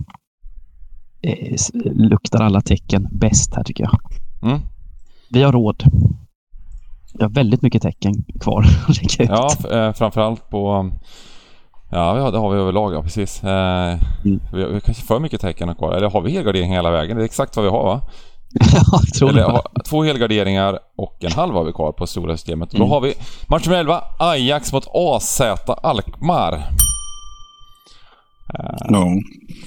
Speaker 4: luktar alla tecken bäst här tycker jag.
Speaker 3: Mm.
Speaker 4: Vi har råd. Vi har väldigt mycket tecken kvar [LAUGHS] att lägga ut.
Speaker 3: Ja, eh, framförallt på... Ja, det har vi överlag, ja precis. Eh,
Speaker 4: Mm.
Speaker 3: vi, har, vi har kanske för mycket tecken kvar. Eller har vi helgardering hela vägen? Det är exakt vad vi har va? [LAUGHS]
Speaker 4: Ja, jag tror
Speaker 3: Eller,
Speaker 4: det.
Speaker 3: har, två helgarderingar och en halv har vi kvar på stora systemet.
Speaker 4: Mm.
Speaker 3: Då har vi match nummer 11, Ajax mot AZ Alkmaar.
Speaker 2: Ja.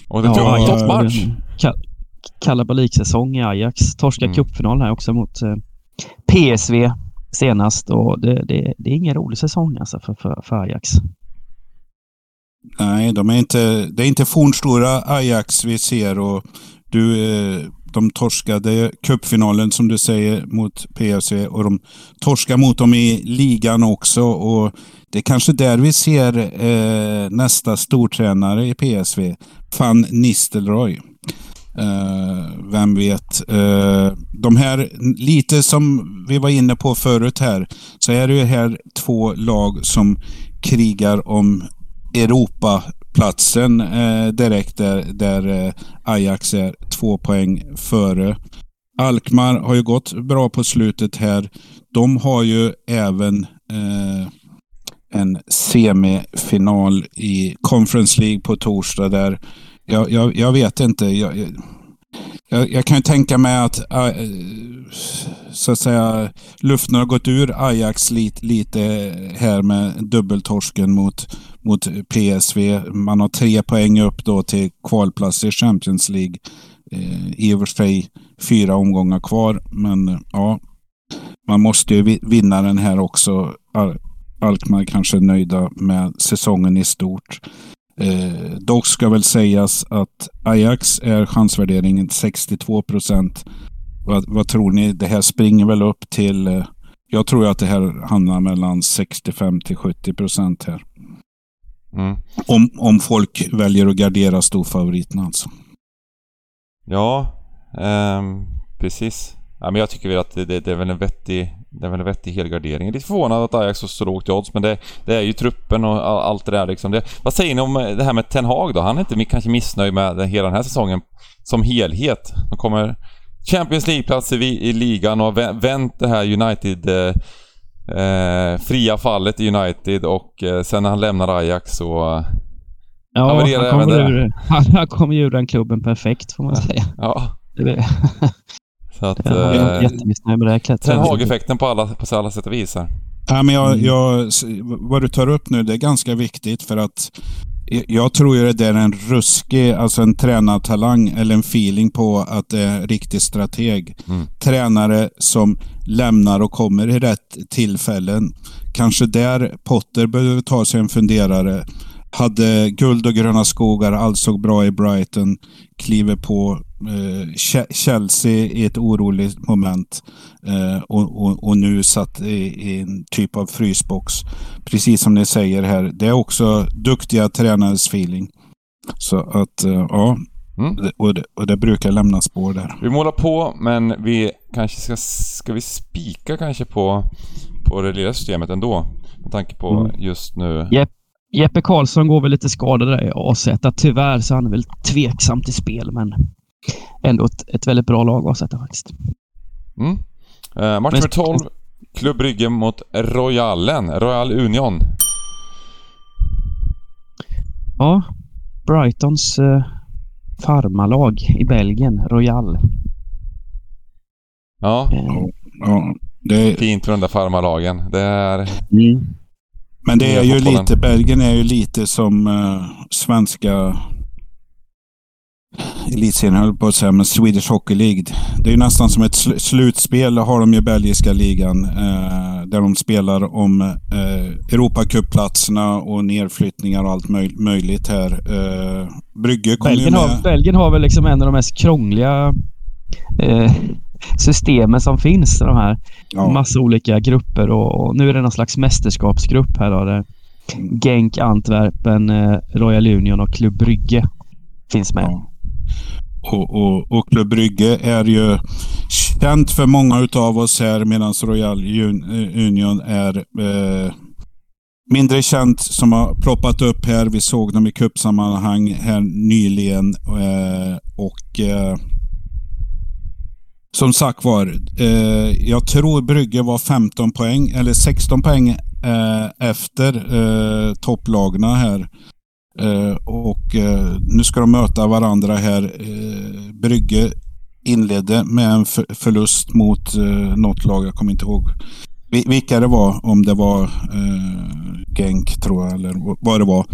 Speaker 3: Och det
Speaker 4: Ja,
Speaker 3: är en toppmatch.
Speaker 4: Ka- Kalabalik-säsong i Ajax. Torska
Speaker 3: Mm.
Speaker 4: cupfinal här också mot eh, PSV senast och det, det, det är ingen rolig säsong alltså för, för, för Ajax.
Speaker 2: Nej, de är inte, det är inte fornstora Ajax vi ser och du, eh, de torskade cupfinalen som du säger mot PSV och de torskar mot dem i ligan också. Och det är kanske där vi ser eh, nästa stortränare i PSV, Van Nistelrooy. Eh, vem vet. Eh, de här, lite som vi var inne på förut här, så är det ju här två lag som krigar om Europaplatsen eh, direkt där, där eh, Ajax är två poäng före. Alkmaar har ju gått bra på slutet här. De har ju även eh, en semifinal i Conference League på torsdag där. Jag, jag, jag vet inte. Jag, jag, jag, kan ju tänka mig att äh, så att säga luften har gått ur Ajax lite, lite här med dubbeltorsken mot, mot PSV. Man har tre poäng upp då till kvalplats i Champions League. Eh, I och för sig fyra omgångar kvar, men ja. Man måste ju vinna den här också. Al- Alkmaar kanske är nöjda med säsongen i stort. Eh, dock ska väl sägas att Ajax är chansvärderingen 62 procent. Vad, vad tror ni? Det här springer väl upp till... Eh, jag tror att det här hamnar mellan 65 till 70 procent här.
Speaker 3: Mm.
Speaker 2: Om, om folk väljer att gardera storfavoriten alltså.
Speaker 3: Ja, ehm, precis. Ja, men jag tycker väl att det, det, det är väl en vettig, det är väl en vettig helgardering. Jag är lite förvånad att Ajax har så lågt i odds, men det, det är ju truppen och all, allt det där liksom. Det, vad säger ni om det här med Ten Hag då? Han är inte kanske missnöjd med det, hela den här säsongen som helhet. De kommer Champions League-plats i, i ligan och har vä- vänt det här United eh, eh, fria fallet i United och eh, sen när han lämnar Ajax så...
Speaker 4: Ja,
Speaker 3: Havererar
Speaker 4: han kommer, ur, [LAUGHS] han, kommer ur den klubben perfekt får man säga.
Speaker 3: Ja,
Speaker 4: Det [LAUGHS]
Speaker 3: så att...
Speaker 4: jag är
Speaker 3: Eh,
Speaker 4: jättemissnöjd med det här
Speaker 3: Ten. Hag-effekten på alla, på alla sätt och vis här.
Speaker 2: Ja, men jag,
Speaker 4: Mm.
Speaker 2: jag, vad du tar upp nu, det är ganska viktigt för att jag tror ju det där är en ruskig, alltså en tränartalang eller en feeling på att det är en riktig strateg.
Speaker 3: Mm.
Speaker 2: Tränare som lämnar och kommer i rätt tillfällen. Kanske där Potter behöver ta sig en funderare. Hade guld och gröna skogar, allt såg bra i Brighton, kliver på eh, Che- Chelsea i ett oroligt moment eh, och, och, och nu satt i, i en typ av frysbox. Precis som ni säger här, det är också duktiga tränares feeling. Så att, eh, ja,
Speaker 3: Mm.
Speaker 2: och det, och det brukar lämna spår där.
Speaker 3: Vi målar på, men vi kanske ska... Ska vi spika kanske på, på det lilla systemet ändå? Med tanke på
Speaker 4: Mm.
Speaker 3: just nu.
Speaker 4: Jepp. Jeppe Karlsson går väl lite skadad där i AZ. Tyvärr så är han väl tveksam till spel, men ändå ett, ett väldigt bra lag AZ faktiskt.
Speaker 3: Mm. Eh, match nummer 12. Klubb Brygge mot Royalen. Royal Union.
Speaker 4: Ja, Brightons eh, farmalag i Belgien, Royal.
Speaker 3: Ja,
Speaker 4: Eh,
Speaker 2: Ja, det,
Speaker 3: fint med de där farmarlagen. Det är...
Speaker 4: mm.
Speaker 2: Men det är ju lite, Belgien är ju lite som eh, svenska elitserien höll på att säga, men Swedish Hockey League. Det är ju nästan som ett sl- slutspel har de ju belgiska ligan. Eh, där de spelar om eh, Europacupplatserna och nedflyttningar och allt möj- möjligt här. Eh, Brygge kommer ju med.
Speaker 4: har, Belgien har väl liksom en av de mest krångliga eh, systemen som finns. De här
Speaker 2: Ja,
Speaker 4: massa olika grupper och, och nu är det någon slags mästerskapsgrupp här då. Där Genk, Antwerpen, eh, Royal Union och Club Brygge finns med.
Speaker 2: Ja. Och, och, och Club Brygge är ju känt för många utav oss här medan Royal Un- Union är eh, mindre känt som har ploppat upp här. Vi såg dem i kuppsammanhang här nyligen. Eh, och eh, som sagt var, eh, jag tror Brygge var 15 poäng eller 16 poäng eh, efter eh, topplagna här. Eh, och eh, nu ska de möta varandra här. Eh, Brygge inledde med en förlust mot eh, något lag, jag kommer inte ihåg vilka det var, om det var eh, Genk tror jag, eller vad det var.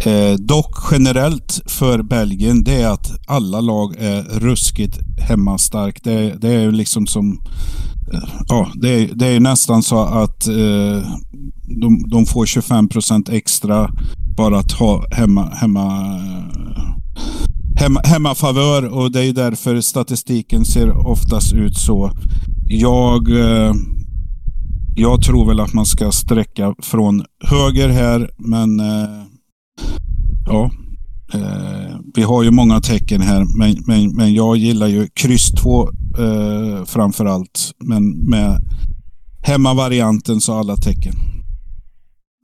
Speaker 2: Eh, dock generellt för Belgien, det är att alla lag är ruskigt hemmastark. Det, det är ju liksom som... Eh, ja, det är, det är nästan så att eh, de, de får 25 procent extra bara att ha hemma, hemma, hemma, hemmafavör och det är därför statistiken ser oftast ut så. Jag eh, jag tror väl att man ska sträcka från höger här, men eh, ja. Eh, vi har ju många tecken här, men, men, men jag gillar ju kryss 2 eh, framför allt. Men med hemmavarianten så alla tecken.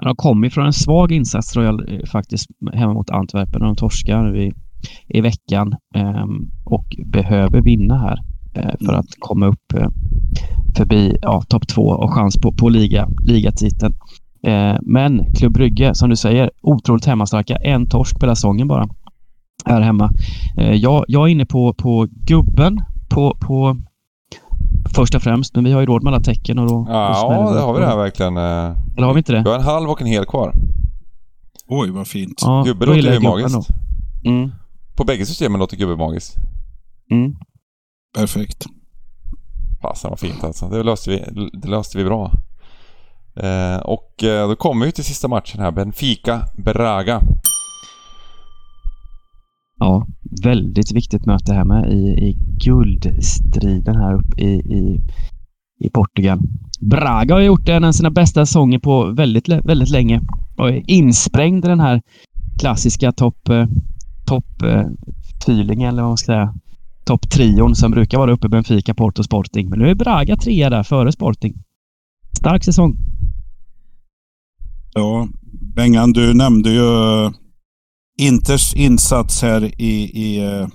Speaker 4: De kommer kommit från en svag insats Royal jag eh, faktiskt hemma mot Antwerpen. De torskar nu i, i veckan eh, och behöver vinna här eh, för att komma upp eh, förbi ja, topp två och chans på, på liga, ligatiteln. Eh, men Klubb Brygge, som du säger, otroligt hemmastarka. En torsk på säsongen bara här hemma. Eh, jag, jag är inne på, på gubben på, på först och främst, men vi har ju råd med alla tecken och då...
Speaker 3: Ja, då det har vi det här verkligen. Eh.
Speaker 4: Eller har vi inte det?
Speaker 3: Vi har en halv och en hel kvar.
Speaker 2: Oj, vad fint.
Speaker 3: Ja, gubbe låter ju magiskt. Mm. På bägge systemen låter gubbe magiskt.
Speaker 2: Mm. Perfekt.
Speaker 3: Fasen vad fint alltså. Det löste vi, det löste vi bra. Eh, och eh, då kommer vi till sista matchen här. Benfica-Braga.
Speaker 4: Ja, väldigt viktigt möte här med i, i guldstriden här uppe i, i, i Portugal. Braga har gjort en av sina bästa säsonger på väldigt, väldigt länge och är insprängd i den här klassiska topp top, eh, eh eller vad man ska säga topptrion som brukar vara uppe i Benfica, Porto, Sporting. Men nu är Braga trea där före Sporting. Stark säsong.
Speaker 2: Ja, Bengan, du nämnde ju eh, Inters insats här i, i, eh,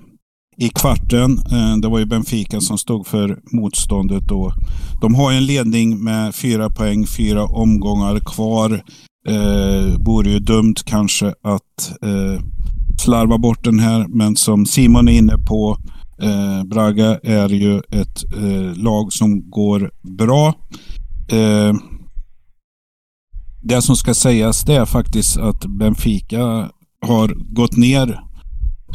Speaker 2: i kvarten. Eh, det var ju Benfica som stod för motståndet då. De har en ledning med fyra poäng, fyra omgångar kvar. Eh, vore ju dumt kanske att eh, slarva bort den här, men som Simon är inne på Eh, Braga är ju ett eh, lag som går bra. Det som ska sägas det är faktiskt att Benfica har gått ner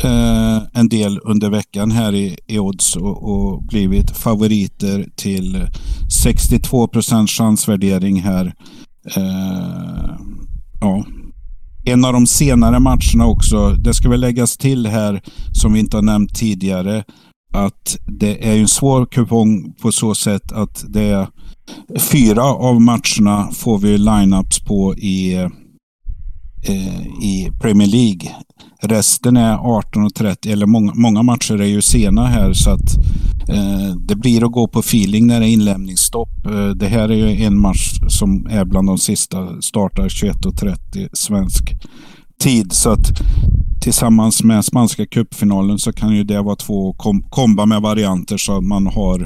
Speaker 2: eh, en del under veckan här i, i odds och, och blivit favoriter till 62 procents chansvärdering här. Eh, ja, en av de senare matcherna också. Det ska väl läggas till här, som vi inte har nämnt tidigare, att det är en svår kupong på så sätt att det är fyra av matcherna får vi lineups på i, eh, i Premier League. Resten är 18.30 eller många, många matcher är ju sena här så att eh, det blir att gå på feeling när det är inlämningsstopp. Eh, det här är ju en match som är bland de sista, startar 21.30 svensk tid. Så att tillsammans med spanska cupfinalen så kan ju det vara två kom komba med varianter så att man har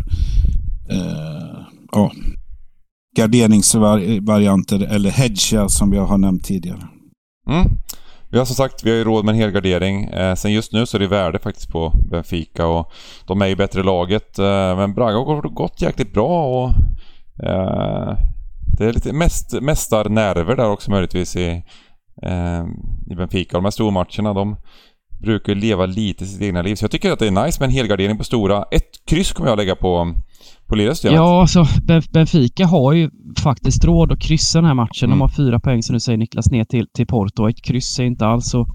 Speaker 2: eh, ja, garderingsvarianter eller hedga som vi har nämnt tidigare.
Speaker 3: Mm. Vi har som sagt, vi har ju råd med en helgardering. Eh, sen just nu så är det värde faktiskt på Benfica och de är ju bättre laget. Eh, men Braga har gått jäkligt bra och eh, det är lite mest, mästarnerver där också möjligtvis i, eh, i Benfica. De här stormatcherna de brukar leva lite sitt egna liv. Så jag tycker att det är nice med en helgardering på stora. Ett kryss kommer jag lägga på på lilla
Speaker 4: Ja, alltså Benfica har ju faktiskt råd att kryssa den här matchen. Mm. De har fyra poäng som du säger Niklas ner till, till Porto. Ett kryss är inte alls så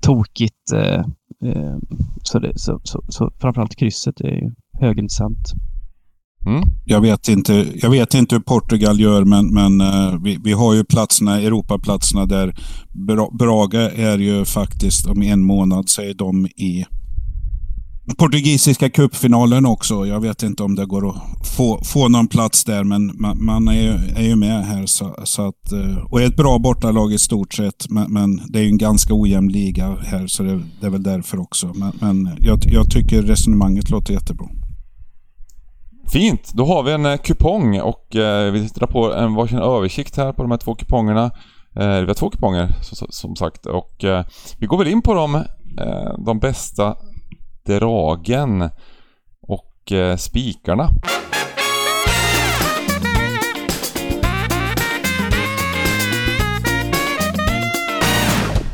Speaker 4: tokigt. Eh, eh, så, det, så, så, så framförallt krysset är ju högintressant.
Speaker 2: Mm. Jag, vet inte, jag vet inte hur Portugal gör, men, men uh, vi, vi har ju platserna, Europaplatserna där Braga är ju faktiskt om en månad, säger de, i portugisiska cupfinalen också. Jag vet inte om det går att få, få någon plats där, men man, man är, ju, är ju med här. Så, så att, eh, och är ett bra bortalag i stort sett, men, men det är ju en ganska ojämn liga här, så det, det är väl därför också. Men, men jag, jag tycker resonemanget låter jättebra.
Speaker 3: Fint, då har vi en eh, kupong och eh, vi tittar på en varsin översikt här på de här två kupongerna. Eh, vi har två kuponger som, som sagt och eh, vi går väl in på dem, eh, de bästa dragen och eh, spikarna.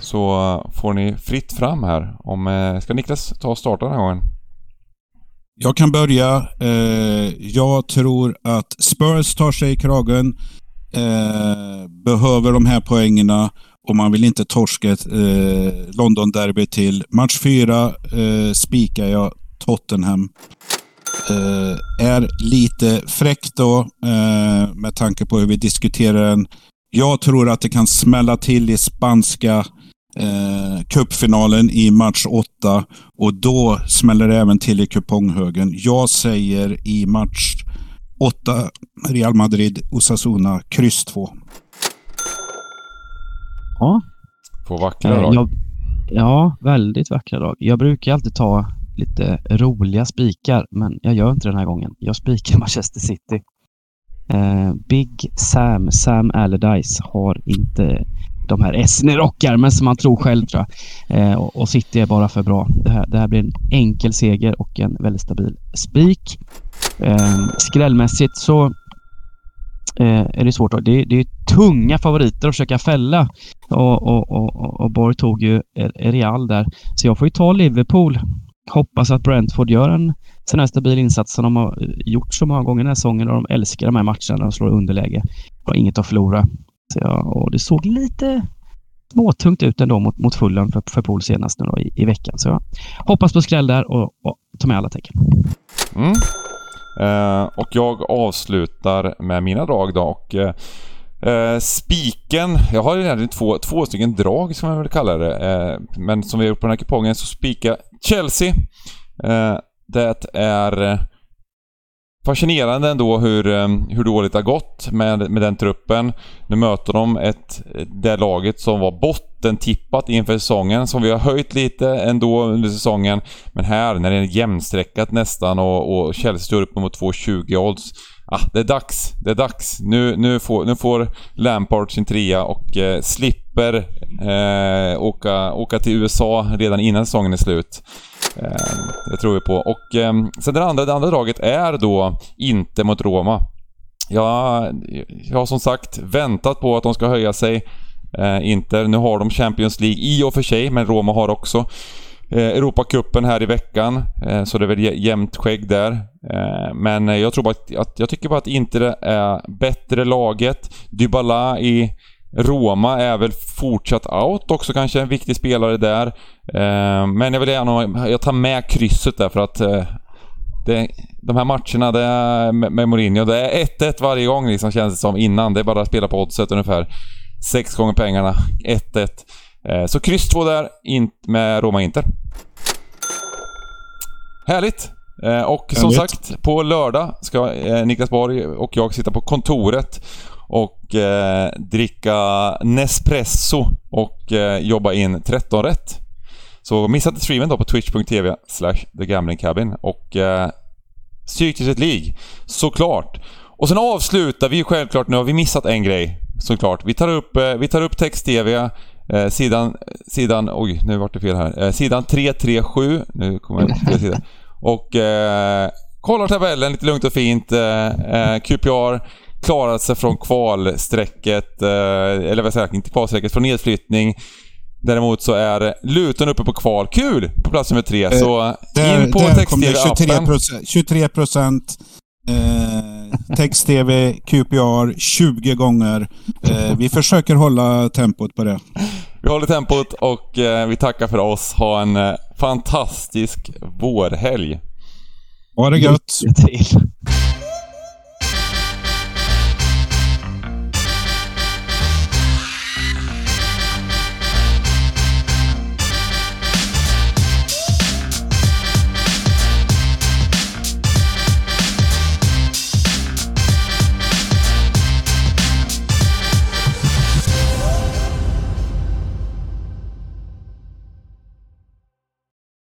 Speaker 3: Så eh, får ni fritt fram här. Om, eh, ska Niklas ta och starta den här gången?
Speaker 2: Jag kan börja. Eh, jag tror att Spurs tar sig i kragen. Eh, behöver de här poängerna och man vill inte torska ett eh, London-derby till. Match fyra eh, spikar jag Tottenham. Eh, är lite fräckt då eh, med tanke på hur vi diskuterar den. Jag tror att det kan smälla till i spanska eh, cupfinalen i match åtta och då smäller det även till i kuponghögen. Jag säger i match åtta Real Madrid, Osasuna, kryss 2.
Speaker 4: Ja.
Speaker 3: På vackra
Speaker 4: Eh,
Speaker 3: drag.
Speaker 4: jag, ja, väldigt vackra drag. Jag brukar alltid ta lite roliga spikar, men jag gör inte den här gången. Jag spikar [LAUGHS] Manchester City. Eh, Big Sam, Sam Allardyce, har inte de här essen i rockärmen som man tror själv tror jag. Eh, och, och City är bara för bra. Det här, det här blir en enkel seger och en väldigt stabil spik. Eh, skrällmässigt så eh, är det svårt. Det, det är tunga favoriter att försöka fälla. Och, och, och, och- Borg tog ju Real där. Så jag får ju ta Liverpool. Hoppas att Brentford gör en sån här stabil insats som de har eh, gjort så många gånger den här säsongen och de älskar de här matcherna när de slår i underläge. De har inget att förlora. Ja, och det såg lite småtungt ut ändå mot, mot Fulham för, för Pool senast nu då i, i veckan. Så jag hoppas på skräll där och, och ta med alla tecken.
Speaker 3: Mm. Eh, och jag avslutar med mina drag då och eh, eh, spiken, jag har ju egentligen två, två stycken drag som jag vill kalla det. Eh, men som vi har gjort på den här kupongen så spikar Chelsea. Eh, det är eh, fascinerande ändå hur, eh, hur dåligt det har gått med, med den truppen. Nu möter de ett, det laget som var bottentippat inför säsongen, som vi har höjt lite ändå under säsongen. Men här, när det är jämnstreckat nästan och, och Chelsea står upp mot 2,20 odds. Ah, det är dags. Det är dags. Nu, nu, får, nu får Lampard sin trea och eh, slipper eh, åka, åka till USA redan innan säsongen är slut. Eh, det tror vi på. Och eh, sen det andra, det andra draget är då inte mot Roma. Jag, jag har som sagt väntat på att de ska höja sig. Eh, Inter. Nu har de Champions League i och för sig, men Roma har också eh, Europacupen här i veckan. Eh, så det är väl jämnt skägg där. Eh, men jag tror bara att, att jag tycker bara att Inter är bättre laget. Dybala i Roma är väl fortsatt out också kanske, en viktig spelare där. Eh, men jag vill gärna, jag tar med krysset där för att eh, det, de här matcherna det är med, Mourinho, det är 1-1 varje gång liksom känns det som innan. Det är bara att spela på oddset ungefär. Sex gånger pengarna, 1-1. Eh, så kryss 2 där, med Roma-Inter. Härligt! Och som sagt, på lördag ska Niklas Borg och jag sitta på kontoret och eh, dricka Nespresso och eh, jobba in 13 rätt. Så missa inte streamen då på twitch.tv slash thegamblingcabin och eh, Stryktipset League, såklart. Och sen avslutar vi självklart, nu har vi missat en grej, såklart. Vi tar upp, eh, vi tar upp text-tv, eh, sidan, sidan, oj nu vart det fel här, eh, sidan 337, nu kommer jag fel. Och eh, kollar tabellen lite lugnt och fint. Eh, eh, QPR klarat sig från kvalstrecket, eh, eller vad säger jag, inte kvalstrecket, från nedflyttning. Däremot så är Luton uppe på kval. Kul! På plats nummer tre. Så in på
Speaker 2: där det 23
Speaker 3: text-tv-appen.
Speaker 2: procent. 23 procent. Eh, Text-tv, QPR 20 gånger. Eh, vi försöker hålla tempot på det.
Speaker 3: Vi håller tempot och eh, vi tackar för oss. Ha en eh, fantastisk vårhelg.
Speaker 2: Ha det gött!
Speaker 4: Lycka till.